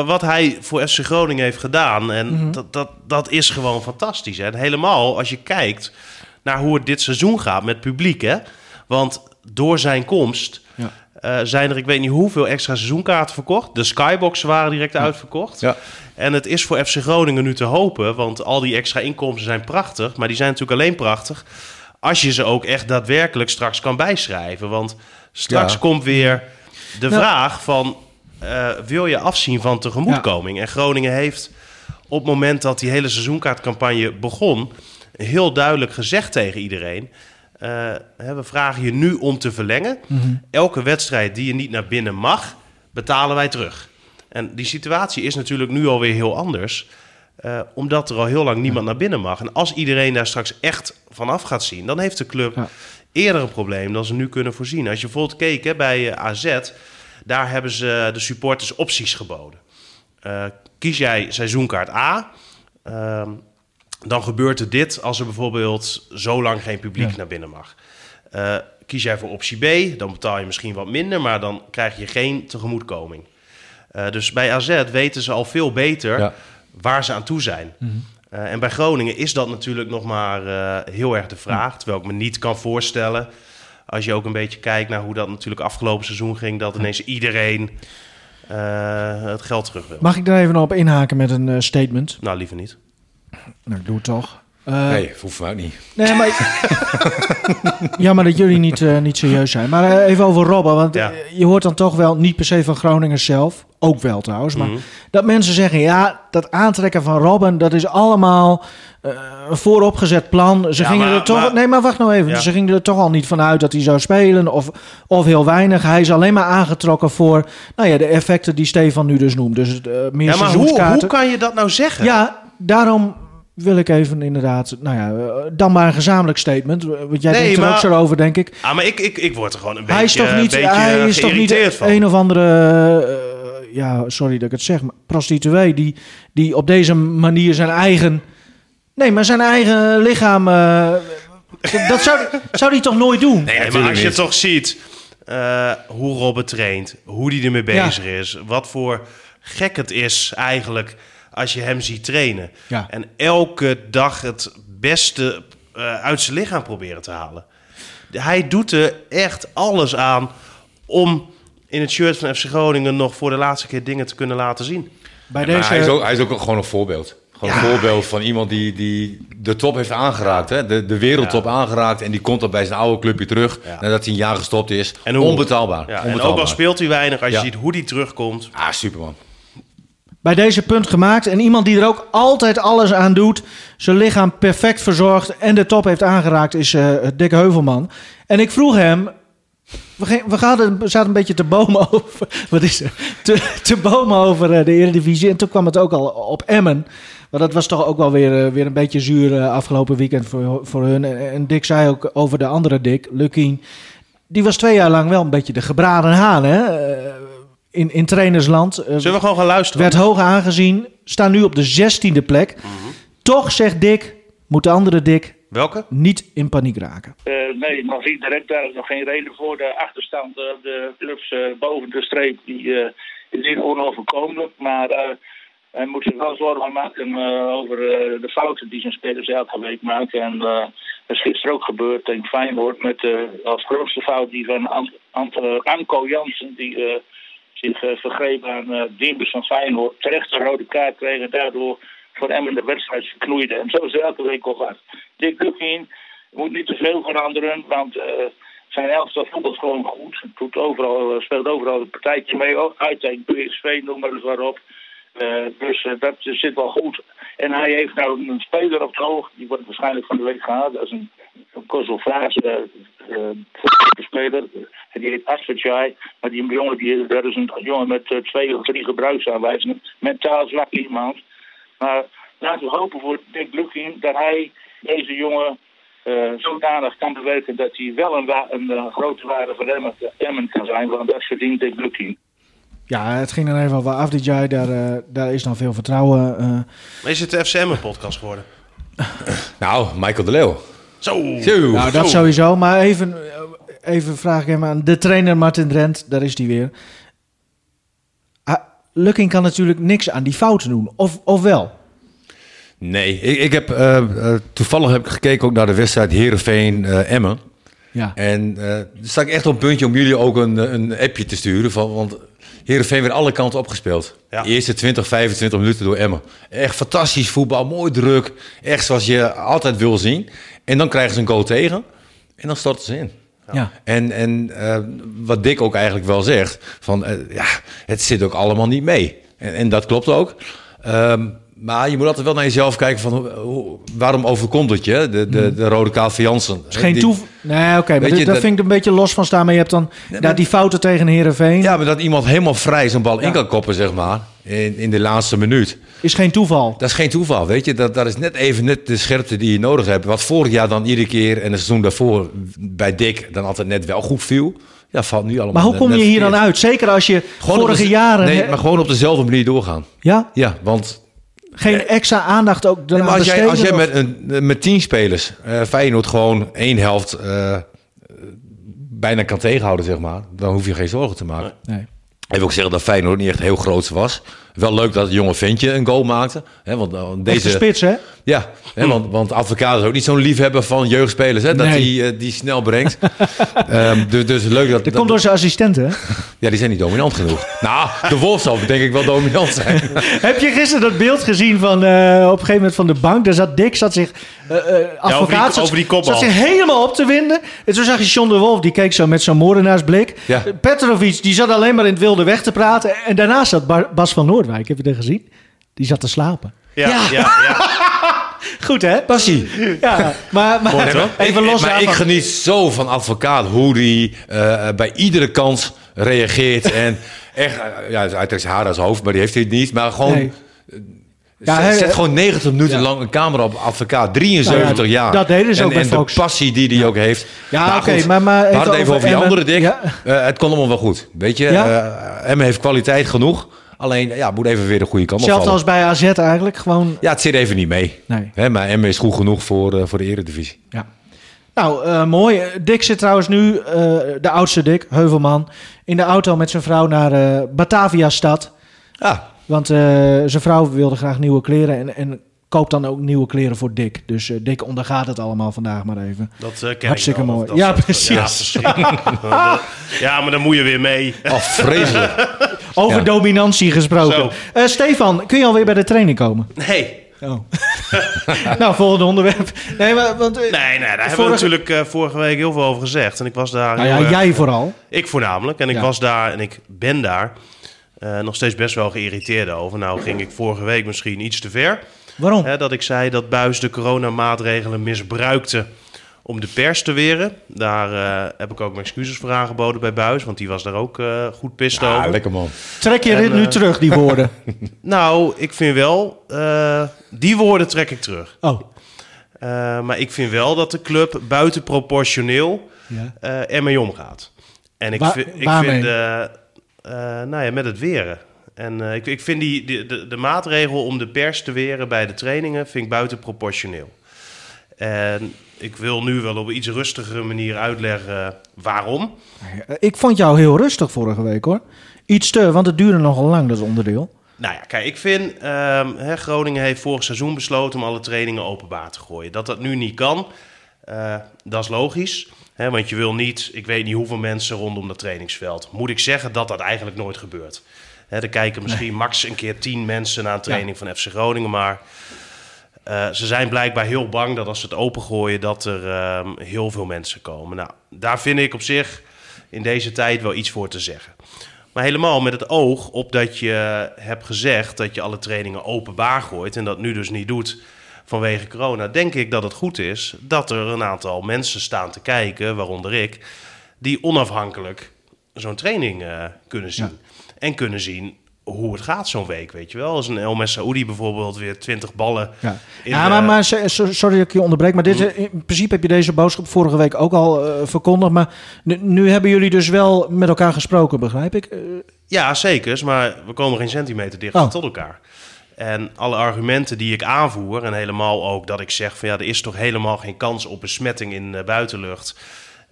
Speaker 4: wat hij voor FC Groningen heeft gedaan, en
Speaker 2: Mhm.
Speaker 4: dat, dat, dat is gewoon fantastisch. Hè? En helemaal als je kijkt naar hoe het dit seizoen gaat met publiek, hè? Want door zijn komst
Speaker 2: Ja.
Speaker 4: eh, zijn er, ik weet niet hoeveel extra seizoenkaarten verkocht. De skyboxen waren direct uitverkocht.
Speaker 3: Ja.
Speaker 4: En het is voor FC Groningen nu te hopen, want al die extra inkomsten zijn prachtig. Maar die zijn natuurlijk alleen prachtig als je ze ook echt daadwerkelijk straks kan bijschrijven. Want straks komt weer de
Speaker 2: Nou.
Speaker 4: vraag van... eh, wil je afzien van tegemoetkoming? En Groningen heeft op het moment dat die hele seizoenkaartcampagne begon... heel duidelijk gezegd tegen iedereen... eh, hè, we vragen je nu om te verlengen. Elke wedstrijd die je niet naar binnen mag, betalen wij terug. En die situatie is natuurlijk nu alweer heel anders... eh, omdat er al heel lang niemand naar binnen mag. En als iedereen daar straks echt vanaf gaat zien... dan heeft de club
Speaker 2: Ja.
Speaker 4: eerder een probleem dan ze nu kunnen voorzien. Als je bijvoorbeeld keek hè, bij AZ... daar hebben ze de supporters opties geboden. Eh, kies jij seizoenkaart A... ehm, dan gebeurt er dit als er bijvoorbeeld zo lang geen publiek
Speaker 2: Ja.
Speaker 4: naar binnen mag. Eh, kies jij voor optie B, dan betaal je misschien wat minder, maar dan krijg je geen tegemoetkoming. Eh, dus bij AZ weten ze al veel beter
Speaker 3: Ja.
Speaker 4: waar ze aan toe zijn. Eh, en bij Groningen is dat natuurlijk nog maar heel erg de vraag. Terwijl ik me niet kan voorstellen, als je ook een beetje kijkt naar hoe dat natuurlijk afgelopen seizoen ging, dat ineens iedereen eh, het geld terug wil.
Speaker 2: Mag ik daar even op inhaken met een eh, statement?
Speaker 4: Nou, liever niet.
Speaker 2: Nou, ik doe het toch. Eh,
Speaker 3: Nee, hoeft mij ook niet.
Speaker 2: Nee, maar... Jammer dat jullie niet, eh, niet serieus zijn. Maar eh, even over Robben. Want
Speaker 4: Ja.
Speaker 2: je hoort dan toch wel, niet per se van Groningers zelf. Ook wel trouwens. Maar
Speaker 4: Mhm.
Speaker 2: dat mensen zeggen, ja, dat aantrekken van Robben... dat is allemaal eh, een vooropgezet plan. Ze
Speaker 4: Ja,
Speaker 2: gingen
Speaker 4: maar-
Speaker 2: er toch...
Speaker 4: maar-
Speaker 2: nee, maar wacht nou even.
Speaker 4: Ja.
Speaker 2: Ze gingen er toch al niet vanuit dat hij zou spelen. Of, of heel weinig. Hij is alleen maar aangetrokken voor... Nou ja, de effecten die Stefan nu dus noemt. Dus eh, meer
Speaker 4: Ja, maar hoe, hoe kan je dat nou zeggen?
Speaker 2: Ja, daarom wil ik even inderdaad, nou ja, eh, dan maar een gezamenlijk statement. Want jij
Speaker 4: Nee,
Speaker 2: denkt er
Speaker 4: maar-
Speaker 2: ook zo over, denk ik.
Speaker 4: Ah, maar ik, ik, ik word er gewoon een
Speaker 2: hij is
Speaker 4: beetje,
Speaker 2: toch niet, hij is toch niet
Speaker 4: van.
Speaker 2: een of andere, eh, ja, sorry dat ik het zeg, maar prostituee die, die op deze manier zijn eigen, nee, maar zijn eigen lichaam, eh, dat- zou, zou hij toch nooit doen?
Speaker 4: Nee, maar als je toch ziet eh, hoe Robert traint, hoe die ermee
Speaker 2: Ja.
Speaker 4: bezig is, wat voor gek het is eigenlijk als je hem ziet trainen.
Speaker 2: Ja.
Speaker 4: En elke dag het beste eh, uit zijn lichaam proberen te halen. Hij doet er echt alles aan om in het shirt van FC Groningen nog voor de laatste keer dingen te kunnen laten zien.
Speaker 2: Bij deze,
Speaker 3: hij, is ook, hij is ook gewoon een voorbeeld. Gewoon
Speaker 4: Ja.
Speaker 3: een voorbeeld van iemand die, die de top heeft aangeraakt. Hè? De, de wereldtop aangeraakt. En die komt dan bij zijn oude clubje terug.
Speaker 4: Ja.
Speaker 3: Nadat hij een jaar gestopt is.
Speaker 4: En hoe-
Speaker 3: Onbetaalbaar.
Speaker 4: Ja, en
Speaker 3: Onbetaalbaar.
Speaker 4: ook al speelt hij weinig, als je
Speaker 3: Ja.
Speaker 4: ziet hoe die terugkomt.
Speaker 3: Ah, superman.
Speaker 2: Bij deze punt gemaakt. En iemand die er ook altijd alles aan doet. Zijn lichaam perfect verzorgd. En de top heeft aangeraakt. Is Dick Heuvelman. En ik vroeg hem. We, we, zaten een beetje te bomen over. Wat is er? Te, te bomen over eh, de Eredivisie. En toen kwam het ook al op Emmen. Maar dat was toch ook wel weer, eh, weer een beetje zuur afgelopen weekend voor, voor hun. En, en Dick zei ook over de andere Dick, Lukien. Die was twee jaar lang wel een beetje de gebraden haan. Hè? In, in trainersland. Eh,
Speaker 4: Zullen we gewoon gaan luisteren?
Speaker 2: werd hoog aangezien. Staan nu op de zestiende plek.
Speaker 4: Mhm.
Speaker 2: Toch zegt Dick, moet de andere Dick
Speaker 4: Welke?
Speaker 2: niet in paniek raken.
Speaker 5: Eh, nee, nog niet direct. Daar is nog geen reden voor. De achterstand, eh, de clubs eh, boven de streep, die, eh, is niet onoverkomelijk, maar uh, hij moet zich wel zorgen maken uh, over uh, de fouten die zijn spelers elke week maken. En dat is gisteren ook gebeurd tegen Feyenoord met als grootste fout die van Ant Anko Jansen, die zich vergreep aan Diembers van Feyenoord, terecht een rode kaart kreeg en daardoor voor Emmen de wedstrijd verknoeide. En zo is het elke week al gaat. Dick Lukien moet niet te veel veranderen, want zijn elftal voetbalt gewoon goed. Doet overal, speelt overal een partijtje mee. Uit tegen PSV, noem maar eens waarop. Uh, dus uh, dat zit wel goed. En hij heeft nou een speler op het oog. Die wordt waarschijnlijk van de week gehaald. Dat is een, een Kosovaarse uh, speler. En die heet Asfajai. Maar die jongen, die, dat is een jongen met twee of drie gebruiksaanwijzingen. Mentaal zwak iemand. Maar laten we hopen voor Dick Lukien dat hij deze jongen uh, zodanig kan bewerken dat hij wel een, een, grote waarde voor Emmen, kan zijn. Want dat verdient Dick Lukien.
Speaker 2: Ja, het ging dan even over Afdijay. Daar, uh, daar is dan veel vertrouwen. Uh.
Speaker 4: Maar is het de FCM-podcast geworden?
Speaker 3: nou, Michael de Leeuw.
Speaker 4: Zo.
Speaker 3: Zo.
Speaker 2: Nou, dat
Speaker 3: Zo.
Speaker 2: sowieso. Maar even, even vraag ik hem aan de trainer Martin Drent. Daar is hij weer. Ah, Lukking kan natuurlijk niks aan die fouten doen. Of, of wel?
Speaker 3: Nee, ik, ik heb uh, uh, toevallig heb ik gekeken ook naar de wedstrijd Heerenveen-Emmen.
Speaker 2: ja.
Speaker 3: En uh, sta ik echt op een puntje om jullie ook een, een appje te sturen. Van, want Heerenveen werd alle kanten opgespeeld.
Speaker 4: Ja.
Speaker 3: De eerste 20, 25 minuten door Emmen. Echt fantastisch voetbal, mooi druk. Echt zoals je altijd wil zien. En dan krijgen ze een goal tegen. En dan storten ze in.
Speaker 2: Ja.
Speaker 3: En, en uh, wat Dick ook eigenlijk wel zegt, van uh, ja, het zit ook allemaal niet mee. En, en dat klopt ook. Um, maar je moet altijd wel naar jezelf kijken van hoe, waarom overkomt het je, de, de, de rode kaart van Jansen.
Speaker 2: Geen toeval. Nee, oké, okay, daar vind ik een beetje los van staan. Maar je hebt dan nee, maar, die fouten tegen Herenveen.
Speaker 3: Ja, maar dat iemand helemaal vrij zijn bal ja. in kan koppen, zeg maar, in, in de laatste minuut.
Speaker 2: Is geen toeval.
Speaker 3: Dat is geen toeval, weet je. Dat, dat is net even net de scherpte die je nodig hebt. Wat vorig jaar dan iedere keer en het seizoen daarvoor bij Dick dan altijd net wel goed viel. Ja, valt nu allemaal
Speaker 2: Maar hoe kom je hier dan uit? Zeker als je
Speaker 3: Gewoon
Speaker 2: vorige
Speaker 3: de-
Speaker 2: jaren...
Speaker 3: Nee, maar gewoon op dezelfde manier doorgaan.
Speaker 2: Ja?
Speaker 3: Ja, want
Speaker 2: Geen extra aandacht ook
Speaker 3: Nee, als jij, als jij met, een, met tien spelers eh Feyenoord gewoon één helft eh, bijna kan tegenhouden, zeg maar, dan hoef je geen zorgen te maken.
Speaker 2: Nee.
Speaker 3: Ik wil ook zeggen dat Feyenoord niet echt heel groot was. Wel leuk dat het jonge ventje een goal maakte. Hè, want uh,
Speaker 2: Deze
Speaker 3: deze,
Speaker 2: spits, hè?
Speaker 3: Ja, hè, want, want advocaat is ook niet zo'n liefhebber van jeugdspelers. Hè, dat
Speaker 2: Nee.
Speaker 3: hij eh, die snel brengt. Ehm, dus, dus leuk dat...
Speaker 2: Dat komt door zijn assistenten, hè?
Speaker 3: Ja, die zijn niet dominant genoeg. nou, de Wolf zal denk ik wel dominant zijn.
Speaker 2: Heb je gisteren dat beeld gezien van eh, op een gegeven moment van de bank? Daar zat Dick, zat zich eh eh, advocaat,
Speaker 4: over die-
Speaker 2: zat,
Speaker 4: over die
Speaker 2: zat zich helemaal op te winden. En toen zag je John de Wolf, die keek zo met zo'n moordenaarsblik.
Speaker 3: Ja.
Speaker 2: Petrovic, die zat alleen maar in het wilde weg te praten. En daarnaast zat Bar- Bas van Noordwijk, heb je dat gezien? Die zat te slapen.
Speaker 4: Ja, ja. ja,
Speaker 2: Goed, hè?
Speaker 3: Passie.
Speaker 2: Ja, maar, maar
Speaker 4: Mooi,
Speaker 2: even
Speaker 3: Ik-
Speaker 2: los
Speaker 3: Maar ik geniet zo van advocaat, hoe die eh, bij iedere kans reageert. en echt, eh, ja, uiteraard zijn haar als hoofd, maar die heeft hij niet. Maar gewoon,
Speaker 2: Nee.
Speaker 3: zet,
Speaker 2: Ja,
Speaker 3: zet gewoon 90 minuten
Speaker 2: Ja.
Speaker 3: lang een camera op advocaat. 73
Speaker 2: Nou ja,
Speaker 3: jaar.
Speaker 2: dat deden ze
Speaker 3: en,
Speaker 2: ook bij
Speaker 3: En
Speaker 2: Fox.
Speaker 3: de passie die hij ook heeft.
Speaker 2: Ja, oké,
Speaker 3: goed,
Speaker 2: maar- maar
Speaker 3: we
Speaker 2: even
Speaker 3: hadden het even
Speaker 2: over
Speaker 3: over die andere, Dick.
Speaker 2: Ja.
Speaker 3: Eh, het kon allemaal wel goed. Weet je,
Speaker 2: Ja.
Speaker 3: eh, Emmen heeft kwaliteit genoeg. Alleen, ja, moet even weer de goede kant op
Speaker 2: Hetzelfde als bij AZ eigenlijk. Gewoon,
Speaker 3: Ja, het zit even niet mee.
Speaker 2: nee.
Speaker 3: Hè, maar Emmen is goed genoeg voor, eh, voor de eredivisie.
Speaker 2: Ja. Nou, eh, mooi. Dick zit trouwens nu, eh, de oudste Dick, Heuvelman, in de auto met zijn vrouw naar Batavia-stad.
Speaker 3: Ja,
Speaker 2: Want eh, zijn vrouw wilde graag nieuwe kleren en, en koopt dan ook nieuwe kleren voor Dick. Dus eh, Dick ondergaat het allemaal vandaag maar even.
Speaker 4: Dat eh, ken
Speaker 2: Hartstikke
Speaker 4: ik wel,
Speaker 2: mooi.
Speaker 4: dat
Speaker 2: Ja, precies.
Speaker 4: Ja, maar dan moet je weer mee.
Speaker 3: oh, vreselijk.
Speaker 2: Over
Speaker 3: Ja.
Speaker 2: dominantie gesproken. Eh, Stefan, kun je alweer bij de training komen?
Speaker 4: Nee.
Speaker 2: Oh. nou, volgende onderwerp. Nee, maar, want, eh,
Speaker 4: Nee, nee, daar hebben we natuurlijk eh, vorige week heel veel over gezegd. En ik was daar.
Speaker 2: nou ja,
Speaker 4: erg-
Speaker 2: jij vooral.
Speaker 4: Ik voornamelijk. En ik
Speaker 2: Ja.
Speaker 4: was daar en ik ben daar eh, nog steeds best wel geïrriteerd over. Nou ging ik vorige week misschien iets te ver.
Speaker 2: Waarom?
Speaker 4: Hè, dat ik zei dat Buis de coronamaatregelen misbruikte om de pers te weren. Daar eh, heb ik ook mijn excuses voor aangeboden bij Buis. Want die was daar ook eh, goed pist
Speaker 3: Ja,
Speaker 4: over.
Speaker 3: lekker man.
Speaker 2: Trek je dit nu
Speaker 4: eh,
Speaker 2: terug, die woorden?
Speaker 4: Nou, ik vind wel... eh, die woorden trek ik terug.
Speaker 2: Oh.
Speaker 4: Eh, maar ik vind wel dat de club buitenproportioneel
Speaker 2: Ja.
Speaker 4: eh ermee omgaat. En ik, ik vind, nou ja, met het weren. En eh, ik, ik vind die, die- de, de maatregel om de pers te weren bij de trainingen vind ik buitenproportioneel. En ik wil nu wel op een iets rustigere manier uitleggen waarom.
Speaker 2: Ik vond jou heel rustig vorige week hoor. iets te, want het duurde nogal lang, dat onderdeel.
Speaker 4: Nou ja, kijk, ik vind... ehm, hè, Groningen heeft vorig seizoen besloten om alle trainingen openbaar te gooien. Dat dat nu niet kan, eh, dat is logisch. Hè, want je wil niet, ik weet niet hoeveel mensen rondom dat trainingsveld. Moet ik zeggen dat dat eigenlijk nooit gebeurt. Hè, er kijken misschien max een keer tien mensen naar een training van FC Groningen. Maar eh, ze zijn blijkbaar heel bang dat als ze het opengooien... dat er ehm, heel veel mensen komen. Nou, daar vind ik op zich in deze tijd wel iets voor te zeggen. Maar helemaal met het oog op dat je hebt gezegd dat je alle trainingen openbaar gooit en dat nu dus niet doet vanwege corona, denk ik dat het goed is dat er een aantal mensen staan te kijken, waaronder ik, die onafhankelijk zo'n training eh, kunnen zien. En kunnen zien hoe het gaat zo'n week, weet je wel. Als een El Saoudi bijvoorbeeld weer 20 ballen.
Speaker 2: Ja,
Speaker 4: in
Speaker 2: ja maar, maar so- so- sorry dat ik je onderbreek. Maar dit, is- in principe heb je deze boodschap vorige week ook al eh, verkondigd. Maar nu, nu hebben jullie dus wel met elkaar gesproken, begrijp ik? Eh,
Speaker 4: Ja, zeker. Maar we komen geen centimeter dichter
Speaker 2: Oh.
Speaker 4: tot elkaar. En alle argumenten die ik aanvoer, en helemaal ook dat ik zeg van ja, er is toch helemaal geen kans op besmetting in de buitenlucht.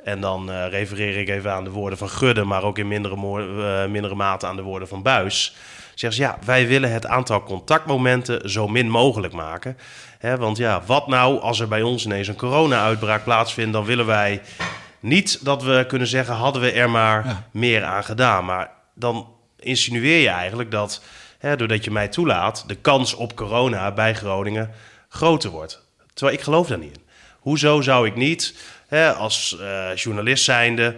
Speaker 4: En dan eh, refereer ik even aan de woorden van Gudde, maar ook in mindere, eh, mindere mate aan de woorden van Buis. Zeggen ze ja, wij willen het aantal contactmomenten zo min mogelijk maken. Hè, want ja, wat nou als er bij ons ineens een corona-uitbraak plaatsvindt, dan willen wij niet dat we kunnen zeggen, hadden we er maar meer aan gedaan. Maar dan insinueer je eigenlijk dat, hè, doordat je mij toelaat, de kans op corona bij Groningen groter wordt. Terwijl ik geloof daar niet in. Hoezo zou ik niet, hè, als eh, journalist zijnde,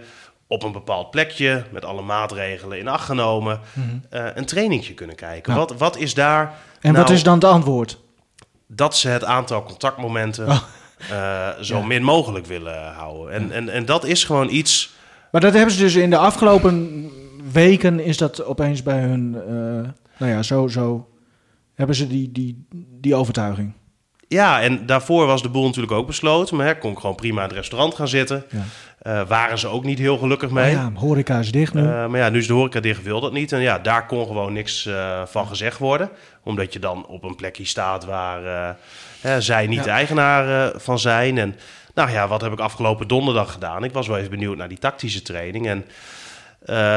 Speaker 4: op een bepaald plekje, met alle maatregelen in acht genomen, eh, een trainingje kunnen kijken?
Speaker 2: Ja.
Speaker 4: Wat, wat is daar...
Speaker 2: en wat
Speaker 4: nou-
Speaker 2: is dan het antwoord?
Speaker 4: dat ze het aantal contactmomenten
Speaker 2: Oh.
Speaker 4: eh, zo
Speaker 2: Ja.
Speaker 4: min mogelijk willen houden. En, en, en dat is gewoon iets.
Speaker 2: Maar dat hebben ze dus in de afgelopen weken... is dat opeens bij hun... nou ja, zo, zo hebben ze die, die, die overtuiging.
Speaker 4: Ja, en daarvoor was de boel natuurlijk ook besloten. Maar hè, kon ik gewoon prima in het restaurant gaan zitten.
Speaker 2: Ja.
Speaker 4: Eh, waren ze ook niet heel gelukkig mee.
Speaker 2: ja, horeca is dicht nu.
Speaker 4: Eh, maar ja, nu is de horeca dicht, wil dat niet. En ja, daar kon gewoon niks eh, van gezegd worden. Omdat je dan op een plekje staat waar hè, zij niet
Speaker 2: Ja.
Speaker 4: de eigenaar van zijn. En nou ja, wat heb ik afgelopen donderdag gedaan? Ik was wel even benieuwd naar die tactische training. En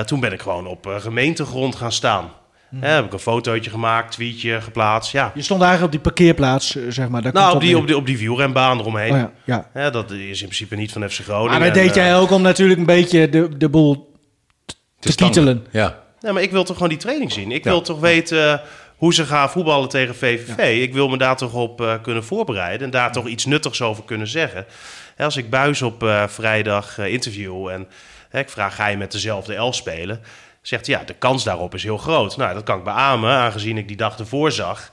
Speaker 4: toen ben ik gewoon op gemeentegrond gaan staan.
Speaker 2: Hmm.
Speaker 4: Hè, heb ik een fotootje gemaakt, tweetje geplaatst. Ja,
Speaker 2: je stond eigenlijk op die parkeerplaats, eh, zeg maar. Daar
Speaker 4: nou,
Speaker 2: komt
Speaker 4: op die, op, die, op die wielrenbaan eromheen.
Speaker 2: Oh ja, ja.
Speaker 4: Hè, dat is in principe niet van FC Groningen.
Speaker 2: Maar dat deed
Speaker 4: eh,
Speaker 2: jij ook om natuurlijk een beetje de, de boel te kietelen.
Speaker 3: Ja.
Speaker 4: Ja, maar ik wil toch gewoon die training zien. Ik
Speaker 3: Ja.
Speaker 4: wil toch weten hoe ze gaan voetballen tegen VVV. Ik wil me daar toch op eh, kunnen voorbereiden en daar toch iets nuttigs over kunnen zeggen. Hè, als ik Buis op eh, vrijdag eh, interview en hè, ik vraag, ga je met dezelfde elf spelen? Zegt hij, ja, de kans daarop is heel groot. Nou, dat kan ik beamen, aangezien ik die dag ervoor zag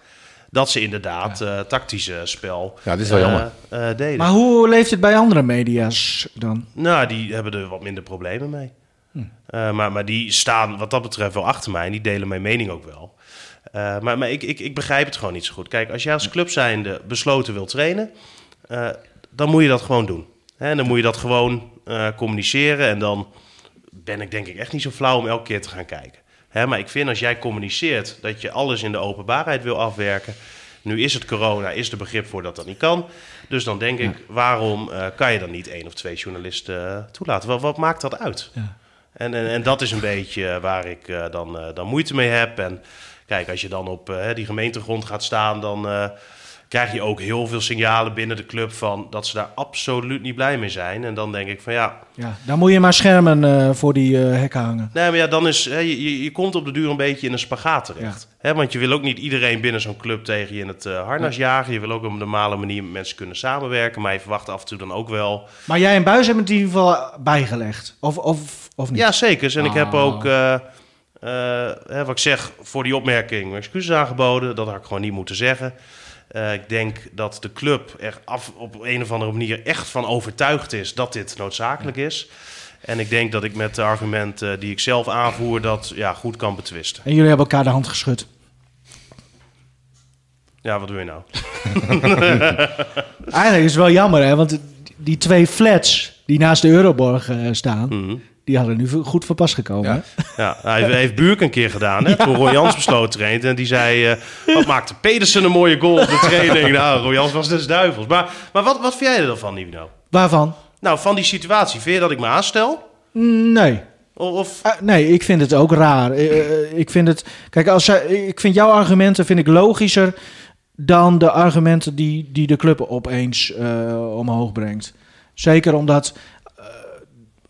Speaker 4: dat ze inderdaad eh tactische spel
Speaker 3: Ja, dit is wel jammer.
Speaker 4: eh, deden.
Speaker 2: Maar hoe leeft het bij andere media's dan?
Speaker 4: Nou, die hebben er wat minder problemen mee. Eh, maar, maar die staan wat dat betreft wel achter mij en die delen mijn mening ook wel. Eh, maar maar ik, ik, ik begrijp het gewoon niet zo goed. Kijk, als jij als club zijnde besloten wil trainen, eh, dan moet je dat gewoon doen. Hè, en dan moet je dat gewoon eh, communiceren en dan ben ik denk ik echt niet zo flauw om elke keer te gaan kijken. Hè, maar ik vind als jij communiceert dat je alles in de openbaarheid wil afwerken. Nu is het corona, is er begrip voor dat dat niet kan. Dus dan denk ik, waarom eh, kan je dan niet één of twee journalisten eh, toelaten? Wat, wat maakt dat uit?
Speaker 2: Ja.
Speaker 4: En, en, en dat is een beetje eh, waar ik dan, dan moeite mee heb. En kijk, als je dan op die gemeentegrond gaat staan, dan krijg je ook heel veel signalen binnen de club van dat ze daar absoluut niet blij mee zijn. En dan denk ik van ja,
Speaker 2: Ja, dan moet je maar schermen eh, voor die eh, hekken hangen.
Speaker 4: Nee, maar ja, dan is hè, je, je, komt op de duur een beetje in een spagaat terecht. Hè, want je wil ook niet iedereen binnen zo'n club tegen je in het eh, harnas jagen. Je wil ook op een normale manier met mensen kunnen samenwerken. Maar je verwacht af en toe dan ook wel.
Speaker 2: Maar jij en Buis hebben het in ieder geval bijgelegd. Of, of, of niet?
Speaker 4: Ja, zeker. En ik heb
Speaker 2: Ah.
Speaker 4: ook, hè, wat ik zeg, voor die opmerking excuses aangeboden. Dat had ik gewoon niet moeten zeggen. Eh, ik denk dat de club er af, op een of andere manier echt van overtuigd is dat dit noodzakelijk is. En ik denk dat ik met de argumenten die ik zelf aanvoer dat ja, goed kan betwisten.
Speaker 2: En jullie hebben elkaar de hand geschud.
Speaker 4: Ja, wat doe je nou?
Speaker 2: Eigenlijk is het wel jammer, hè? Want die twee flats die naast de Euroborg eh, staan,
Speaker 4: Mhm.
Speaker 2: Die hadden nu goed van pas gekomen.
Speaker 3: Ja.
Speaker 4: Ja, hij heeft, Buurk een keer gedaan. Hè? Toen Roy Jans besloot traint. En die zei, eh, wat maakte Pedersen een mooie goal op de training? Nou, Roy Jans was dus duivels. Maar, maar wat, wat vind jij er dan van, Nivino?
Speaker 2: Waarvan?
Speaker 4: Nou, van die situatie. Vind je dat ik me aanstel?
Speaker 2: Nee.
Speaker 4: Of,
Speaker 2: Eh, nee, ik vind het ook raar. Eh, ik vind het. Kijk, als zij, ik vind jouw argumenten vind ik logischer dan de argumenten die, die de club opeens omhoog brengt. Zeker omdat,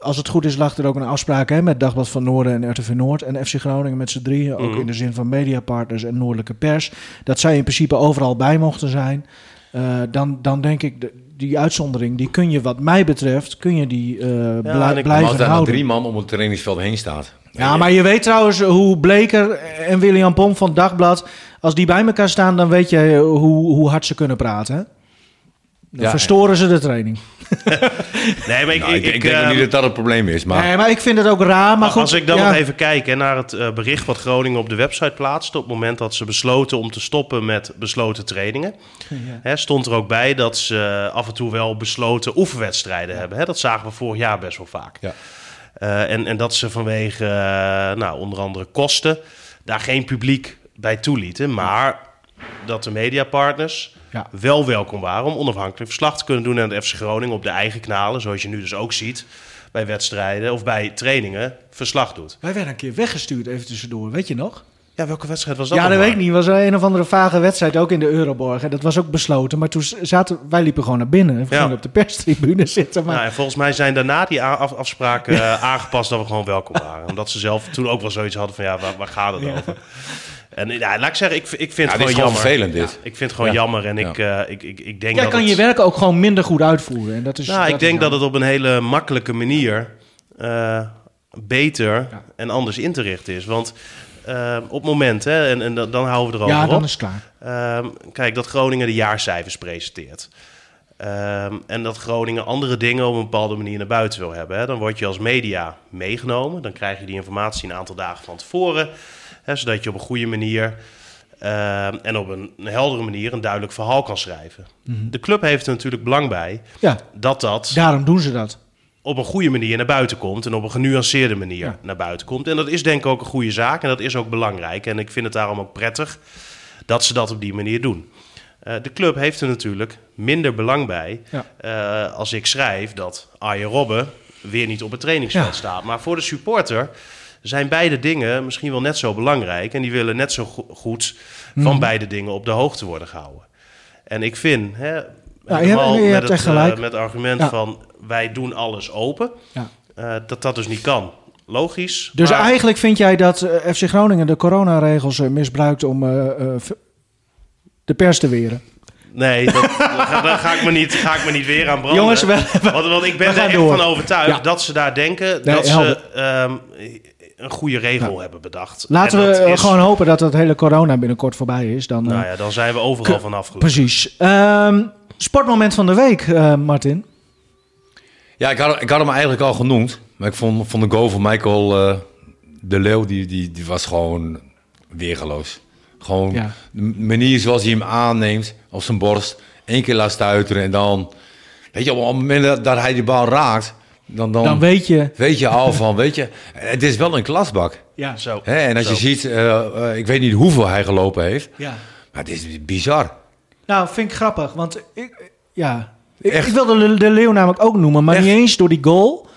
Speaker 2: als het goed is, lag er ook een afspraak hè, met Dagblad van Noorden en RTV Noord en FC Groningen met z'n drieën, ook
Speaker 4: Mhm.
Speaker 2: in de zin van mediapartners en Noordelijke Pers, dat zij in principe overal bij mochten zijn. Eh, dan, dan denk ik, de, die uitzondering, die kun je wat mij betreft, kun je die eh, blij-
Speaker 4: en ik-
Speaker 3: als
Speaker 2: blijven
Speaker 3: daar
Speaker 2: houden.
Speaker 3: drie man om het trainingsveld heen staat.
Speaker 2: Ja, maar je weet trouwens hoe Bleker en William Pomp van Dagblad... als die bij elkaar staan, dan weet je hoe, hoe hard ze kunnen praten. Dan
Speaker 3: Ja,
Speaker 2: verstoren ze de training.
Speaker 4: nee, maar ik,
Speaker 3: Nou, ik, ik,
Speaker 4: ik,
Speaker 3: denk
Speaker 4: ehm,
Speaker 3: niet dat dat het probleem is. Maar
Speaker 2: nee, maar ik vind het ook raar. Maar goed,
Speaker 4: als ik dan
Speaker 2: ja.
Speaker 4: nog even kijk hè, naar het eh, bericht wat Groningen op de website plaatste... op het moment dat ze besloten om te stoppen met besloten trainingen... Hè, stond er ook bij dat ze af en toe wel besloten oefenwedstrijden hebben. Hè? Dat zagen we vorig jaar best wel vaak.
Speaker 3: Ja.
Speaker 4: Eh, en, en dat ze vanwege eh, nou, onder andere kosten daar geen publiek bij toelieten. Maar dat de mediapartners
Speaker 2: Ja.
Speaker 4: wel welkom waren om onafhankelijk verslag te kunnen doen aan de FC Groningen op de eigen kanalen. Zoals je nu dus ook ziet bij wedstrijden of bij trainingen verslag doet.
Speaker 2: Wij werden een keer weggestuurd, even tussendoor. Weet je nog?
Speaker 4: Ja, welke wedstrijd was dat?
Speaker 2: ja, dat weet ik niet. was een of andere vage wedstrijd, ook in de Euroborg. En dat was ook besloten. Maar toen zaten wij liepen gewoon naar binnen. We
Speaker 4: Ja.
Speaker 2: gingen op de perstribune zitten. Maar
Speaker 4: Nou, en volgens mij zijn daarna die af- afspraken eh, aangepast dat we gewoon welkom waren. Omdat ze zelf toen ook wel zoiets hadden van ja, waar, waar gaat het over? En ja, laat ik zeggen, ik, ik vind
Speaker 3: Ja,
Speaker 4: het
Speaker 3: dit is
Speaker 4: gewoon
Speaker 3: gewoon
Speaker 4: jammer.
Speaker 3: vervelend, dit.
Speaker 4: Ik vind het gewoon
Speaker 3: Ja.
Speaker 4: jammer en
Speaker 3: Ja.
Speaker 4: ik, eh, ik, ik, ik denk
Speaker 2: jij
Speaker 4: dat
Speaker 2: kan
Speaker 4: het,
Speaker 2: je werk ook gewoon minder goed uitvoeren. En dat is,
Speaker 4: Nou,
Speaker 2: dat
Speaker 4: ik
Speaker 2: is
Speaker 4: denk dat het op een hele makkelijke manier eh, beter
Speaker 2: Ja.
Speaker 4: en anders in te richten is. Want eh, op het moment, hè, en, en dan dan houden we erover
Speaker 2: Ja,
Speaker 4: op.
Speaker 2: dan is het klaar.
Speaker 4: Ehm, kijk, dat Groningen de jaarcijfers presenteert. Ehm, en dat Groningen andere dingen op een bepaalde manier naar buiten wil hebben. Hè. Dan word je als media meegenomen. Dan krijg je die informatie een aantal dagen van tevoren. Hè, zodat je op een goede manier ehm, en op een, een heldere manier een duidelijk verhaal kan schrijven. De club heeft er natuurlijk belang bij
Speaker 2: Ja,
Speaker 4: dat dat
Speaker 2: daarom doen ze dat.
Speaker 4: op een goede manier naar buiten komt. En op een genuanceerde manier
Speaker 2: Ja.
Speaker 4: naar buiten komt. En dat is denk ik ook een goede zaak. En dat is ook belangrijk. En ik vind het daarom ook prettig dat ze dat op die manier doen. Eh, de club heeft er natuurlijk minder belang bij
Speaker 2: Ja.
Speaker 4: eh, als ik schrijf dat Arjen Robben weer niet op het trainingsveld staat. Maar voor de supporter zijn beide dingen misschien wel net zo belangrijk. En die willen net zo go- goed van
Speaker 2: Mhm.
Speaker 4: beide dingen op de hoogte worden gehouden. En ik vind, hè,
Speaker 2: je hebt- je
Speaker 4: met, het, eh, met het argument
Speaker 2: Ja.
Speaker 4: van wij doen alles open,
Speaker 2: Ja.
Speaker 4: eh, dat dat dus niet kan. Logisch.
Speaker 2: Dus
Speaker 4: maar-
Speaker 2: eigenlijk vind jij dat eh, FC Groningen de coronaregels misbruikt om v- de pers te weren?
Speaker 4: Nee, dat, daar, ga, ik me niet, ga ik me niet weer aan branden.
Speaker 2: Jongens, we-
Speaker 4: want, want ik ben er echt
Speaker 2: door.
Speaker 4: van overtuigd
Speaker 2: Ja.
Speaker 4: dat ze daar denken
Speaker 2: Nee,
Speaker 4: dat ze een goede regel hebben bedacht.
Speaker 2: Laten
Speaker 4: En
Speaker 2: we
Speaker 4: is-
Speaker 2: gewoon hopen dat dat hele corona binnenkort voorbij is. Dan, eh,
Speaker 4: Nou ja, dan zijn we overal vanaf.
Speaker 2: Precies. Ehm, sportmoment van de week, eh, Martin.
Speaker 3: Ja, ik had, ik had hem eigenlijk al genoemd. Maar ik vond, vond de goal van Michael eh, de Leeuw, die, die, die was gewoon weergeloos. Gewoon
Speaker 2: Ja.
Speaker 3: de manier zoals hij hem aanneemt op zijn borst. Eén keer laat stuiteren en dan... Weet je, op het moment dat hij die bal raakt, dan, dan,
Speaker 2: Dan weet je...
Speaker 3: weet je al van, weet je... Het is wel een klasbak.
Speaker 2: Ja,
Speaker 4: Zo.
Speaker 3: Hè? En als
Speaker 4: Zo.
Speaker 3: je ziet, eh, eh, ik weet niet hoeveel hij gelopen heeft.
Speaker 2: ja.
Speaker 3: Maar het is bizar.
Speaker 2: Nou, vind ik grappig, want ik, ja, ik, wilde de, de Leeuw namelijk ook noemen, maar
Speaker 3: Echt?
Speaker 2: niet eens door die goal.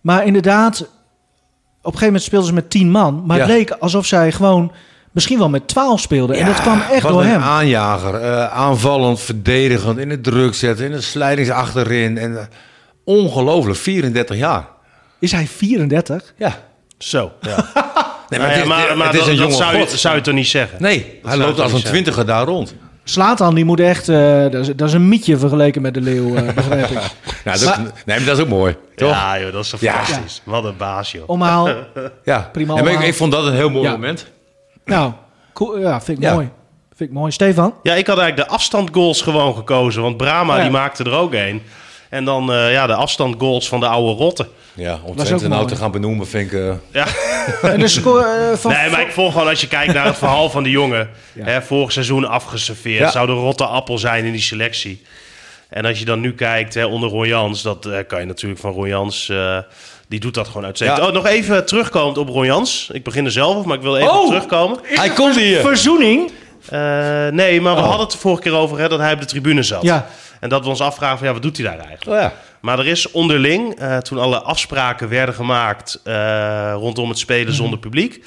Speaker 2: Maar inderdaad, op een gegeven moment speelden ze met tien man, maar het leek alsof zij gewoon misschien wel met twaalf speelden. en dat kwam echt
Speaker 3: wat
Speaker 2: door
Speaker 3: een
Speaker 2: hem.
Speaker 3: aanjager. eh, aanvallend, verdedigend, in het druk zetten, in de slijdings achterin. En, ongelooflijk, 34 jaar.
Speaker 2: Is hij 34?
Speaker 3: Ja.
Speaker 4: Zo, ja.
Speaker 3: Nee,
Speaker 4: Nou
Speaker 3: het
Speaker 4: ja,
Speaker 3: is,
Speaker 4: maar, maar
Speaker 3: het is
Speaker 4: dat,
Speaker 3: een jonge
Speaker 4: zou, je,
Speaker 3: god.
Speaker 4: zou je toch niet zeggen?
Speaker 3: Nee, hij loopt als een twintiger daar rond.
Speaker 2: Slatan, die moet echt, eh, dat, is, dat is een mietje vergeleken met de Leeuw, eh, begrijp ik.
Speaker 3: Nou, dat, nee, maar dat is ook mooi, toch? Ja.
Speaker 4: Ja, joh, dat is
Speaker 3: Ja.
Speaker 4: fantastisch. Wat een baas, joh.
Speaker 2: Omhaal, prima
Speaker 3: En maar ik, vond dat een heel mooi
Speaker 2: Ja.
Speaker 3: moment.
Speaker 2: nou, cool, ja, vind ik
Speaker 3: Ja.
Speaker 2: mooi. Vind ik mooi. Stefan?
Speaker 4: Ja, ik had eigenlijk de afstandgoals gewoon gekozen. Want Brama
Speaker 2: Ja.
Speaker 4: die maakte er ook een. En dan eh, ja, de afstandgoals van de oude rotten.
Speaker 3: Ja, om Twente nou te gaan benoemen vind ik... eh,
Speaker 4: Ja.
Speaker 2: En de score eh, van...
Speaker 4: Nee, maar ik vond gewoon als je kijkt naar het verhaal van die jongen.
Speaker 2: Ja.
Speaker 4: Hè, vorig seizoen afgeserveerd.
Speaker 3: Ja.
Speaker 4: Zou de rotte appel zijn in die selectie. En als je dan nu kijkt hè, onder Ron Jans. Dat eh, kan je natuurlijk van eh, die doet dat gewoon uitstekend.
Speaker 3: Ja.
Speaker 4: Oh, nog even terugkomend op Ron Jans. Ik begin er zelf op, maar ik wil even
Speaker 2: Oh!
Speaker 4: terugkomen.
Speaker 3: Hij komt hier!
Speaker 2: Verzoening?
Speaker 4: Eh, nee, maar we
Speaker 3: Oh.
Speaker 4: hadden het de vorige keer over hè, dat hij op de tribune zat.
Speaker 2: Ja.
Speaker 4: En dat we ons afvragen van ja, wat doet hij daar eigenlijk?
Speaker 3: Oh ja.
Speaker 4: Maar er is onderling, eh, toen alle afspraken werden gemaakt eh, rondom het spelen zonder publiek,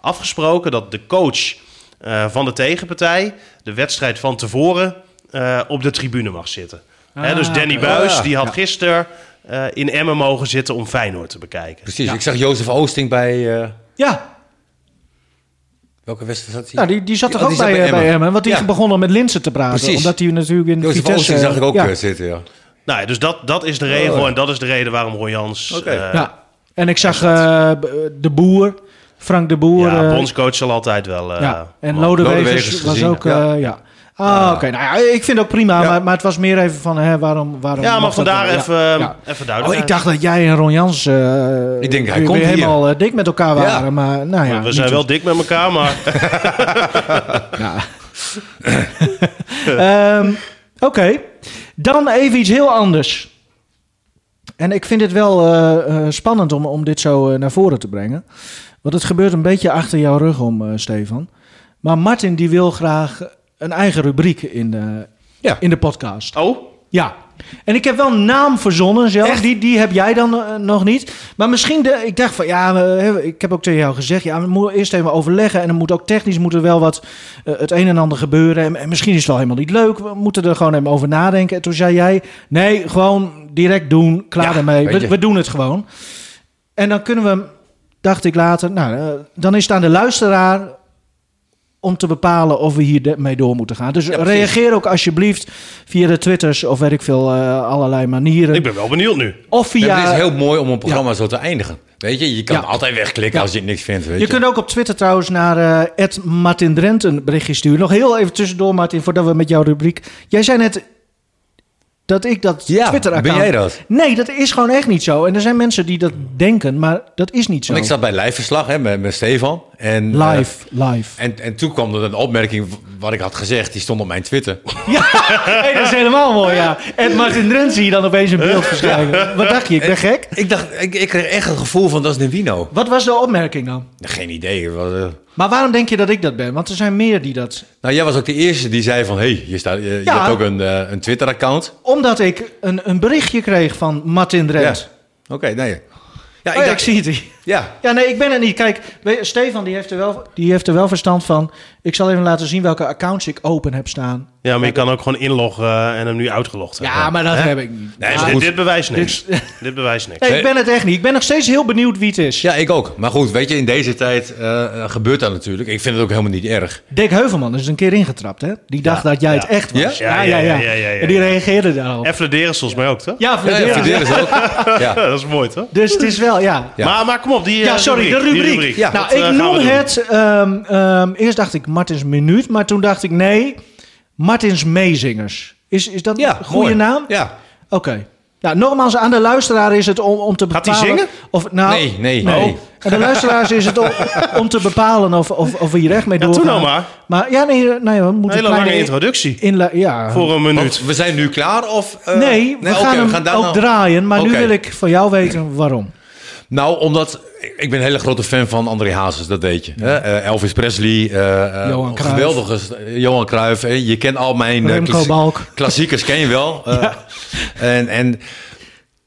Speaker 4: afgesproken dat de coach eh, van de tegenpartij de wedstrijd van tevoren eh, op de tribune mag zitten. Hè, dus Danny
Speaker 2: oké.
Speaker 4: Buis,
Speaker 3: Oh ja.
Speaker 4: die had gisteren eh, in Emmen mogen zitten om Feyenoord te bekijken.
Speaker 3: Precies. Ik zag Jozef Oosting bij... eh,
Speaker 2: Ja,
Speaker 3: welke wedstrijd zat hij?
Speaker 2: nou, die, die zat toch ook bij,
Speaker 3: bij
Speaker 2: eh, bij
Speaker 3: Emmen.
Speaker 2: Want die
Speaker 3: Ja.
Speaker 2: begonnen met Linsen te praten.
Speaker 3: Precies.
Speaker 2: Omdat hij natuurlijk in
Speaker 3: Jozef
Speaker 2: Vitesse...
Speaker 3: Zag ik ook
Speaker 2: ja.
Speaker 3: eh, zitten, ja.
Speaker 4: Nou ja, dus dat, dat is de regel
Speaker 3: Oh.
Speaker 4: en dat is de reden waarom Roy Jans...
Speaker 3: Oké.
Speaker 4: eh,
Speaker 2: Ja. En ik zag eh, b- de Boer, Frank de Boer.
Speaker 4: ja, bondscoach zal altijd wel... eh,
Speaker 2: ja. En Lodewegers was ook...
Speaker 3: ja.
Speaker 2: Ah, oké. Nou ja, ik vind het ook prima.
Speaker 3: Ja.
Speaker 2: Maar, maar het was meer even van, hè, waarom, waarom...
Speaker 4: Ja, maar
Speaker 2: mag dat
Speaker 4: vandaar
Speaker 2: wel?
Speaker 4: even,
Speaker 2: Ja.
Speaker 4: eh,
Speaker 2: Ja.
Speaker 4: even
Speaker 2: Oh,
Speaker 4: duidelijk.
Speaker 2: ik dacht dat jij en Ron Jans eh,
Speaker 3: Ik denk, hij
Speaker 2: weer
Speaker 3: komt hier.
Speaker 2: helemaal eh, dik met elkaar
Speaker 3: Ja.
Speaker 2: waren. Maar nou ja,
Speaker 4: we zijn
Speaker 2: zo.
Speaker 4: wel dik met elkaar, maar...
Speaker 2: Ja. Ehm, Oké, dan even iets heel anders. En ik vind het wel eh, eh, spannend om, om dit zo naar voren te brengen. Want het gebeurt een beetje achter jouw rug om, eh, Stefan. Maar Martin die wil graag een eigen rubriek in de,
Speaker 3: Ja.
Speaker 2: in de podcast.
Speaker 4: Oh,
Speaker 2: Ja. En ik heb wel een naam verzonnen zelf. Die, die heb jij dan eh, nog niet. Maar misschien, de, ik dacht van ja, we- ik heb ook tegen jou gezegd. Ja, we moeten eerst even overleggen. En dan moet ook technisch moet er wel wat eh, het een en ander gebeuren. En, en misschien is het wel helemaal niet leuk. We moeten er gewoon even over nadenken. En toen zei jij, nee, gewoon direct doen. Klaar ermee. We, we doen het gewoon. En dan kunnen we, dacht ik later, nou, eh, dan is het aan de luisteraar om te bepalen of we hier mee door moeten gaan. Dus reageer ook alsjeblieft via de twitters of weet ik veel, eh, allerlei manieren.
Speaker 4: ik ben wel benieuwd nu.
Speaker 2: Of
Speaker 3: Ja,
Speaker 2: via...
Speaker 3: het is heel mooi om een programma zo te eindigen. Weet je, je kan
Speaker 2: Ja.
Speaker 3: altijd wegklikken
Speaker 2: Ja.
Speaker 3: als je het niks vindt. Weet
Speaker 2: je kunt ook op Twitter trouwens naar eh Martin Drent een berichtje sturen. Nog heel even tussendoor, Martin, voordat we met jouw rubriek... Jij zei net dat ik dat
Speaker 3: Ja,
Speaker 2: Twitter-account...
Speaker 3: ben jij dat?
Speaker 2: Nee, dat is gewoon echt niet zo. En er zijn mensen die dat denken, maar dat is niet zo.
Speaker 3: Want ik zat bij lijfverslag hè, met, met Stefan. En, eh,
Speaker 2: Live, live.
Speaker 3: en, en toen kwam er een opmerking wat ik had gezegd. Die stond op mijn Twitter.
Speaker 2: Hey, dat is helemaal mooi, ja. En Martin Drent zie je dan opeens in beeld verschijnen. Wat dacht je? Ik ben gek?
Speaker 3: Ik dacht, ik, ik kreeg echt een gevoel van dat is een Wino.
Speaker 2: Wat was de opmerking dan?
Speaker 3: Geen idee. Wat, eh.
Speaker 2: Maar waarom denk je dat ik dat ben? Want er zijn meer die dat...
Speaker 3: Nou, jij was ook de eerste die zei van... hé, hey, je, staat, je,
Speaker 2: Ja.
Speaker 3: hebt ook een, eh, een Twitter-account.
Speaker 2: Omdat ik een, een berichtje kreeg van Martin Drent.
Speaker 3: Oké, nee. Ja,
Speaker 2: Oh ja, ik zie het hier.
Speaker 3: Ja,
Speaker 2: Ja, nee, ik ben er niet. Kijk, weet je, Stefan die heeft, er wel, die heeft er wel verstand van. Ik zal even laten zien welke accounts ik open heb staan.
Speaker 4: Ja, maar je kan ook gewoon inloggen en hem nu uitgelogd hebben.
Speaker 2: Ja, maar dat heb ik niet.
Speaker 3: Nee, maar
Speaker 4: dit, bewijst niks.
Speaker 2: Dit-
Speaker 4: dit bewijst niks.
Speaker 2: Nee, ik ben het echt niet. Ik ben nog steeds heel benieuwd wie het is.
Speaker 3: ja, ik ook. Maar goed, weet je, in deze tijd eh, eh, gebeurt dat natuurlijk. Ik vind het ook helemaal niet erg.
Speaker 2: Dick Heuvelman is een keer ingetrapt, hè? Die dacht dat jij het echt was.
Speaker 3: Ja?
Speaker 4: Ja, ja, ja, ja, ja, ja.
Speaker 2: En die reageerde daarop.
Speaker 4: En Flederis volgens mij ook, toch?
Speaker 2: Ja,
Speaker 3: Ja, ja, is ook. Ja.
Speaker 4: Ja, dat is mooi, toch?
Speaker 2: Dus het is wel, ja.
Speaker 3: Ja.
Speaker 4: Maar, maar kom op, die
Speaker 2: Ja,
Speaker 4: eh,
Speaker 2: sorry, de rubriek.
Speaker 3: Ja,
Speaker 2: nou,
Speaker 4: Wat, eh,
Speaker 2: ik
Speaker 4: gaan we
Speaker 2: noem het... ehm, ehm, eerst dacht ik Martins Minuut, maar toen dacht ik nee, Martins Meezingers. Is, is dat
Speaker 3: Ja,
Speaker 2: een goede
Speaker 3: mooi.
Speaker 2: naam?
Speaker 3: Ja.
Speaker 2: Oké. Nou, nogmaals, aan de luisteraar is het om, om te
Speaker 4: Gaat
Speaker 2: bepalen...
Speaker 4: hij zingen?
Speaker 2: Of, nou,
Speaker 3: Nee, nee, nee.
Speaker 2: Aan de luisteraars is het om, om te bepalen of, of, of we hier echt mee
Speaker 4: Ja,
Speaker 2: doorgaan.
Speaker 4: nou maar.
Speaker 2: Maar ja, nee, nee we
Speaker 4: Een
Speaker 2: moeten
Speaker 4: hele
Speaker 2: een
Speaker 4: lange
Speaker 2: kleine
Speaker 4: introductie.
Speaker 2: inla- ja.
Speaker 4: Voor een minuut.
Speaker 3: Want we zijn nu klaar of... eh,
Speaker 2: Nee, we gaan hem
Speaker 3: daar
Speaker 2: ook
Speaker 3: nou-
Speaker 2: draaien. Maar nu wil ik van jou weten waarom.
Speaker 3: Nou, omdat ik- ben een hele grote fan van André Hazes, dat weet je. Eh, Elvis Presley, eh,
Speaker 2: Johan Cruijff.
Speaker 3: geweldige Johan Cruijff. Je kent al mijn klassie- klassiekers, ken je wel. En, en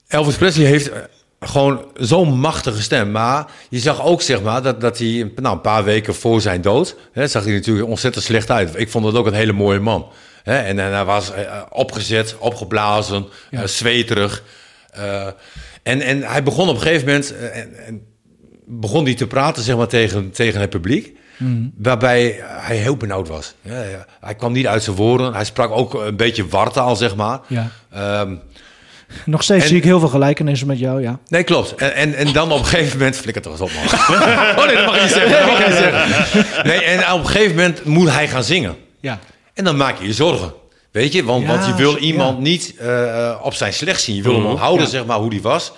Speaker 3: Elvis Presley heeft gewoon zo'n machtige stem. Maar je zag ook, zeg maar, dat, dat hij nou, een paar weken voor zijn dood... Hè, zag hij natuurlijk ontzettend slecht uit. Ik vond het ook een hele mooie man. Hè? En, en hij was opgezet, opgeblazen,
Speaker 2: Ja.
Speaker 3: zweterig. Eh, en, en hij begon op een gegeven moment... eh, en, en begon hij te praten zeg maar, tegen, tegen het publiek. Waarbij hij heel benauwd was. Ja, ja. Hij kwam niet uit zijn woorden. Hij sprak ook een beetje wartaal, zeg maar.
Speaker 2: Ja.
Speaker 3: Ehm,
Speaker 2: Nog steeds
Speaker 3: En-
Speaker 2: zie ik heel veel gelijkenissen met jou, ja.
Speaker 3: nee, klopt. En, en, en dan op een gegeven moment... Flikker toch eens op, man. oh nee, dat mag je niet zeggen. Dat mag je niet zeggen. Nee, en op een gegeven moment moet hij gaan zingen.
Speaker 2: Ja.
Speaker 3: En dan maak je je zorgen. Weet je? Want,
Speaker 2: Ja,
Speaker 3: want je wil
Speaker 2: ja.
Speaker 3: iemand niet eh, op zijn slecht zien. Je wil hem
Speaker 4: Mhm.
Speaker 3: onthouden,
Speaker 2: Ja.
Speaker 3: zeg maar, hoe die was.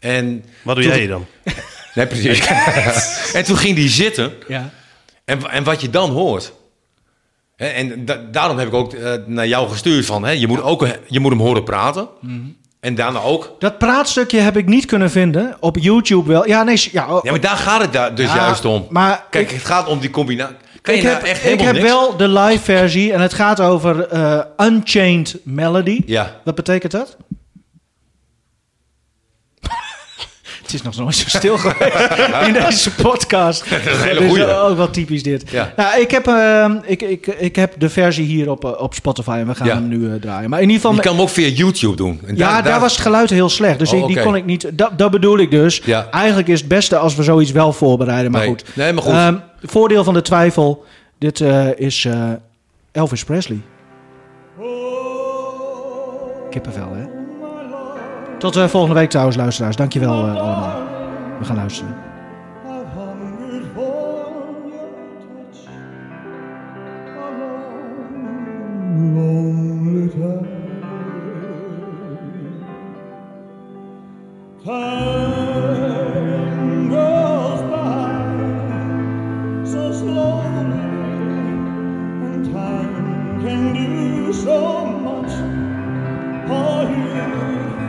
Speaker 3: En
Speaker 4: Wat doe jij dan?
Speaker 3: Nee, precies. en toen ging hij zitten.
Speaker 2: ja.
Speaker 3: En, en wat je dan hoort. Hè, en da- daarom heb ik ook eh, naar jou gestuurd van... Hè, je, moet ook, je moet hem horen praten.
Speaker 2: Mhm.
Speaker 3: En daarna ook...
Speaker 2: Dat praatstukje heb ik niet kunnen vinden. Op YouTube wel. Ja, nee, ja, oh,
Speaker 3: Ja, maar daar gaat het daar dus
Speaker 2: Ja,
Speaker 3: juist om.
Speaker 2: maar
Speaker 3: Kijk,
Speaker 2: ik-
Speaker 3: het gaat om die combinatie. Kan
Speaker 2: ik
Speaker 3: nou
Speaker 2: heb,
Speaker 3: echt
Speaker 2: ik heb wel de live versie en het gaat over eh, Unchained Melody.
Speaker 3: Ja.
Speaker 2: Wat betekent dat? Het is nog nooit zo stil geweest in deze podcast. Dat
Speaker 3: is hele goeie.
Speaker 2: ook wel typisch dit.
Speaker 3: Ja.
Speaker 2: Nou, ik, heb, eh, ik, ik, ik heb de versie hier op, eh, op Spotify en we gaan
Speaker 3: Ja.
Speaker 2: hem nu eh, draaien. Maar in ieder geval...
Speaker 3: Je kan hem ook via YouTube doen. En
Speaker 2: ja, daar, was het geluid heel slecht. Dus
Speaker 3: Oh,
Speaker 2: ik, die kon ik niet... Dat, dat bedoel ik dus.
Speaker 3: Ja.
Speaker 2: Eigenlijk is het beste als we zoiets wel voorbereiden. Maar
Speaker 3: Nee.
Speaker 2: goed.
Speaker 3: Nee, maar goed.
Speaker 2: Ehm, voordeel van de twijfel. Dit eh, is eh, Elvis Presley. Kippenvel, hè? Tot eh, volgende week trouwens, luisteraars. Dankjewel eh allemaal. We gaan luisteren.
Speaker 6: So much you.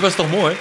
Speaker 3: Was toch mooi?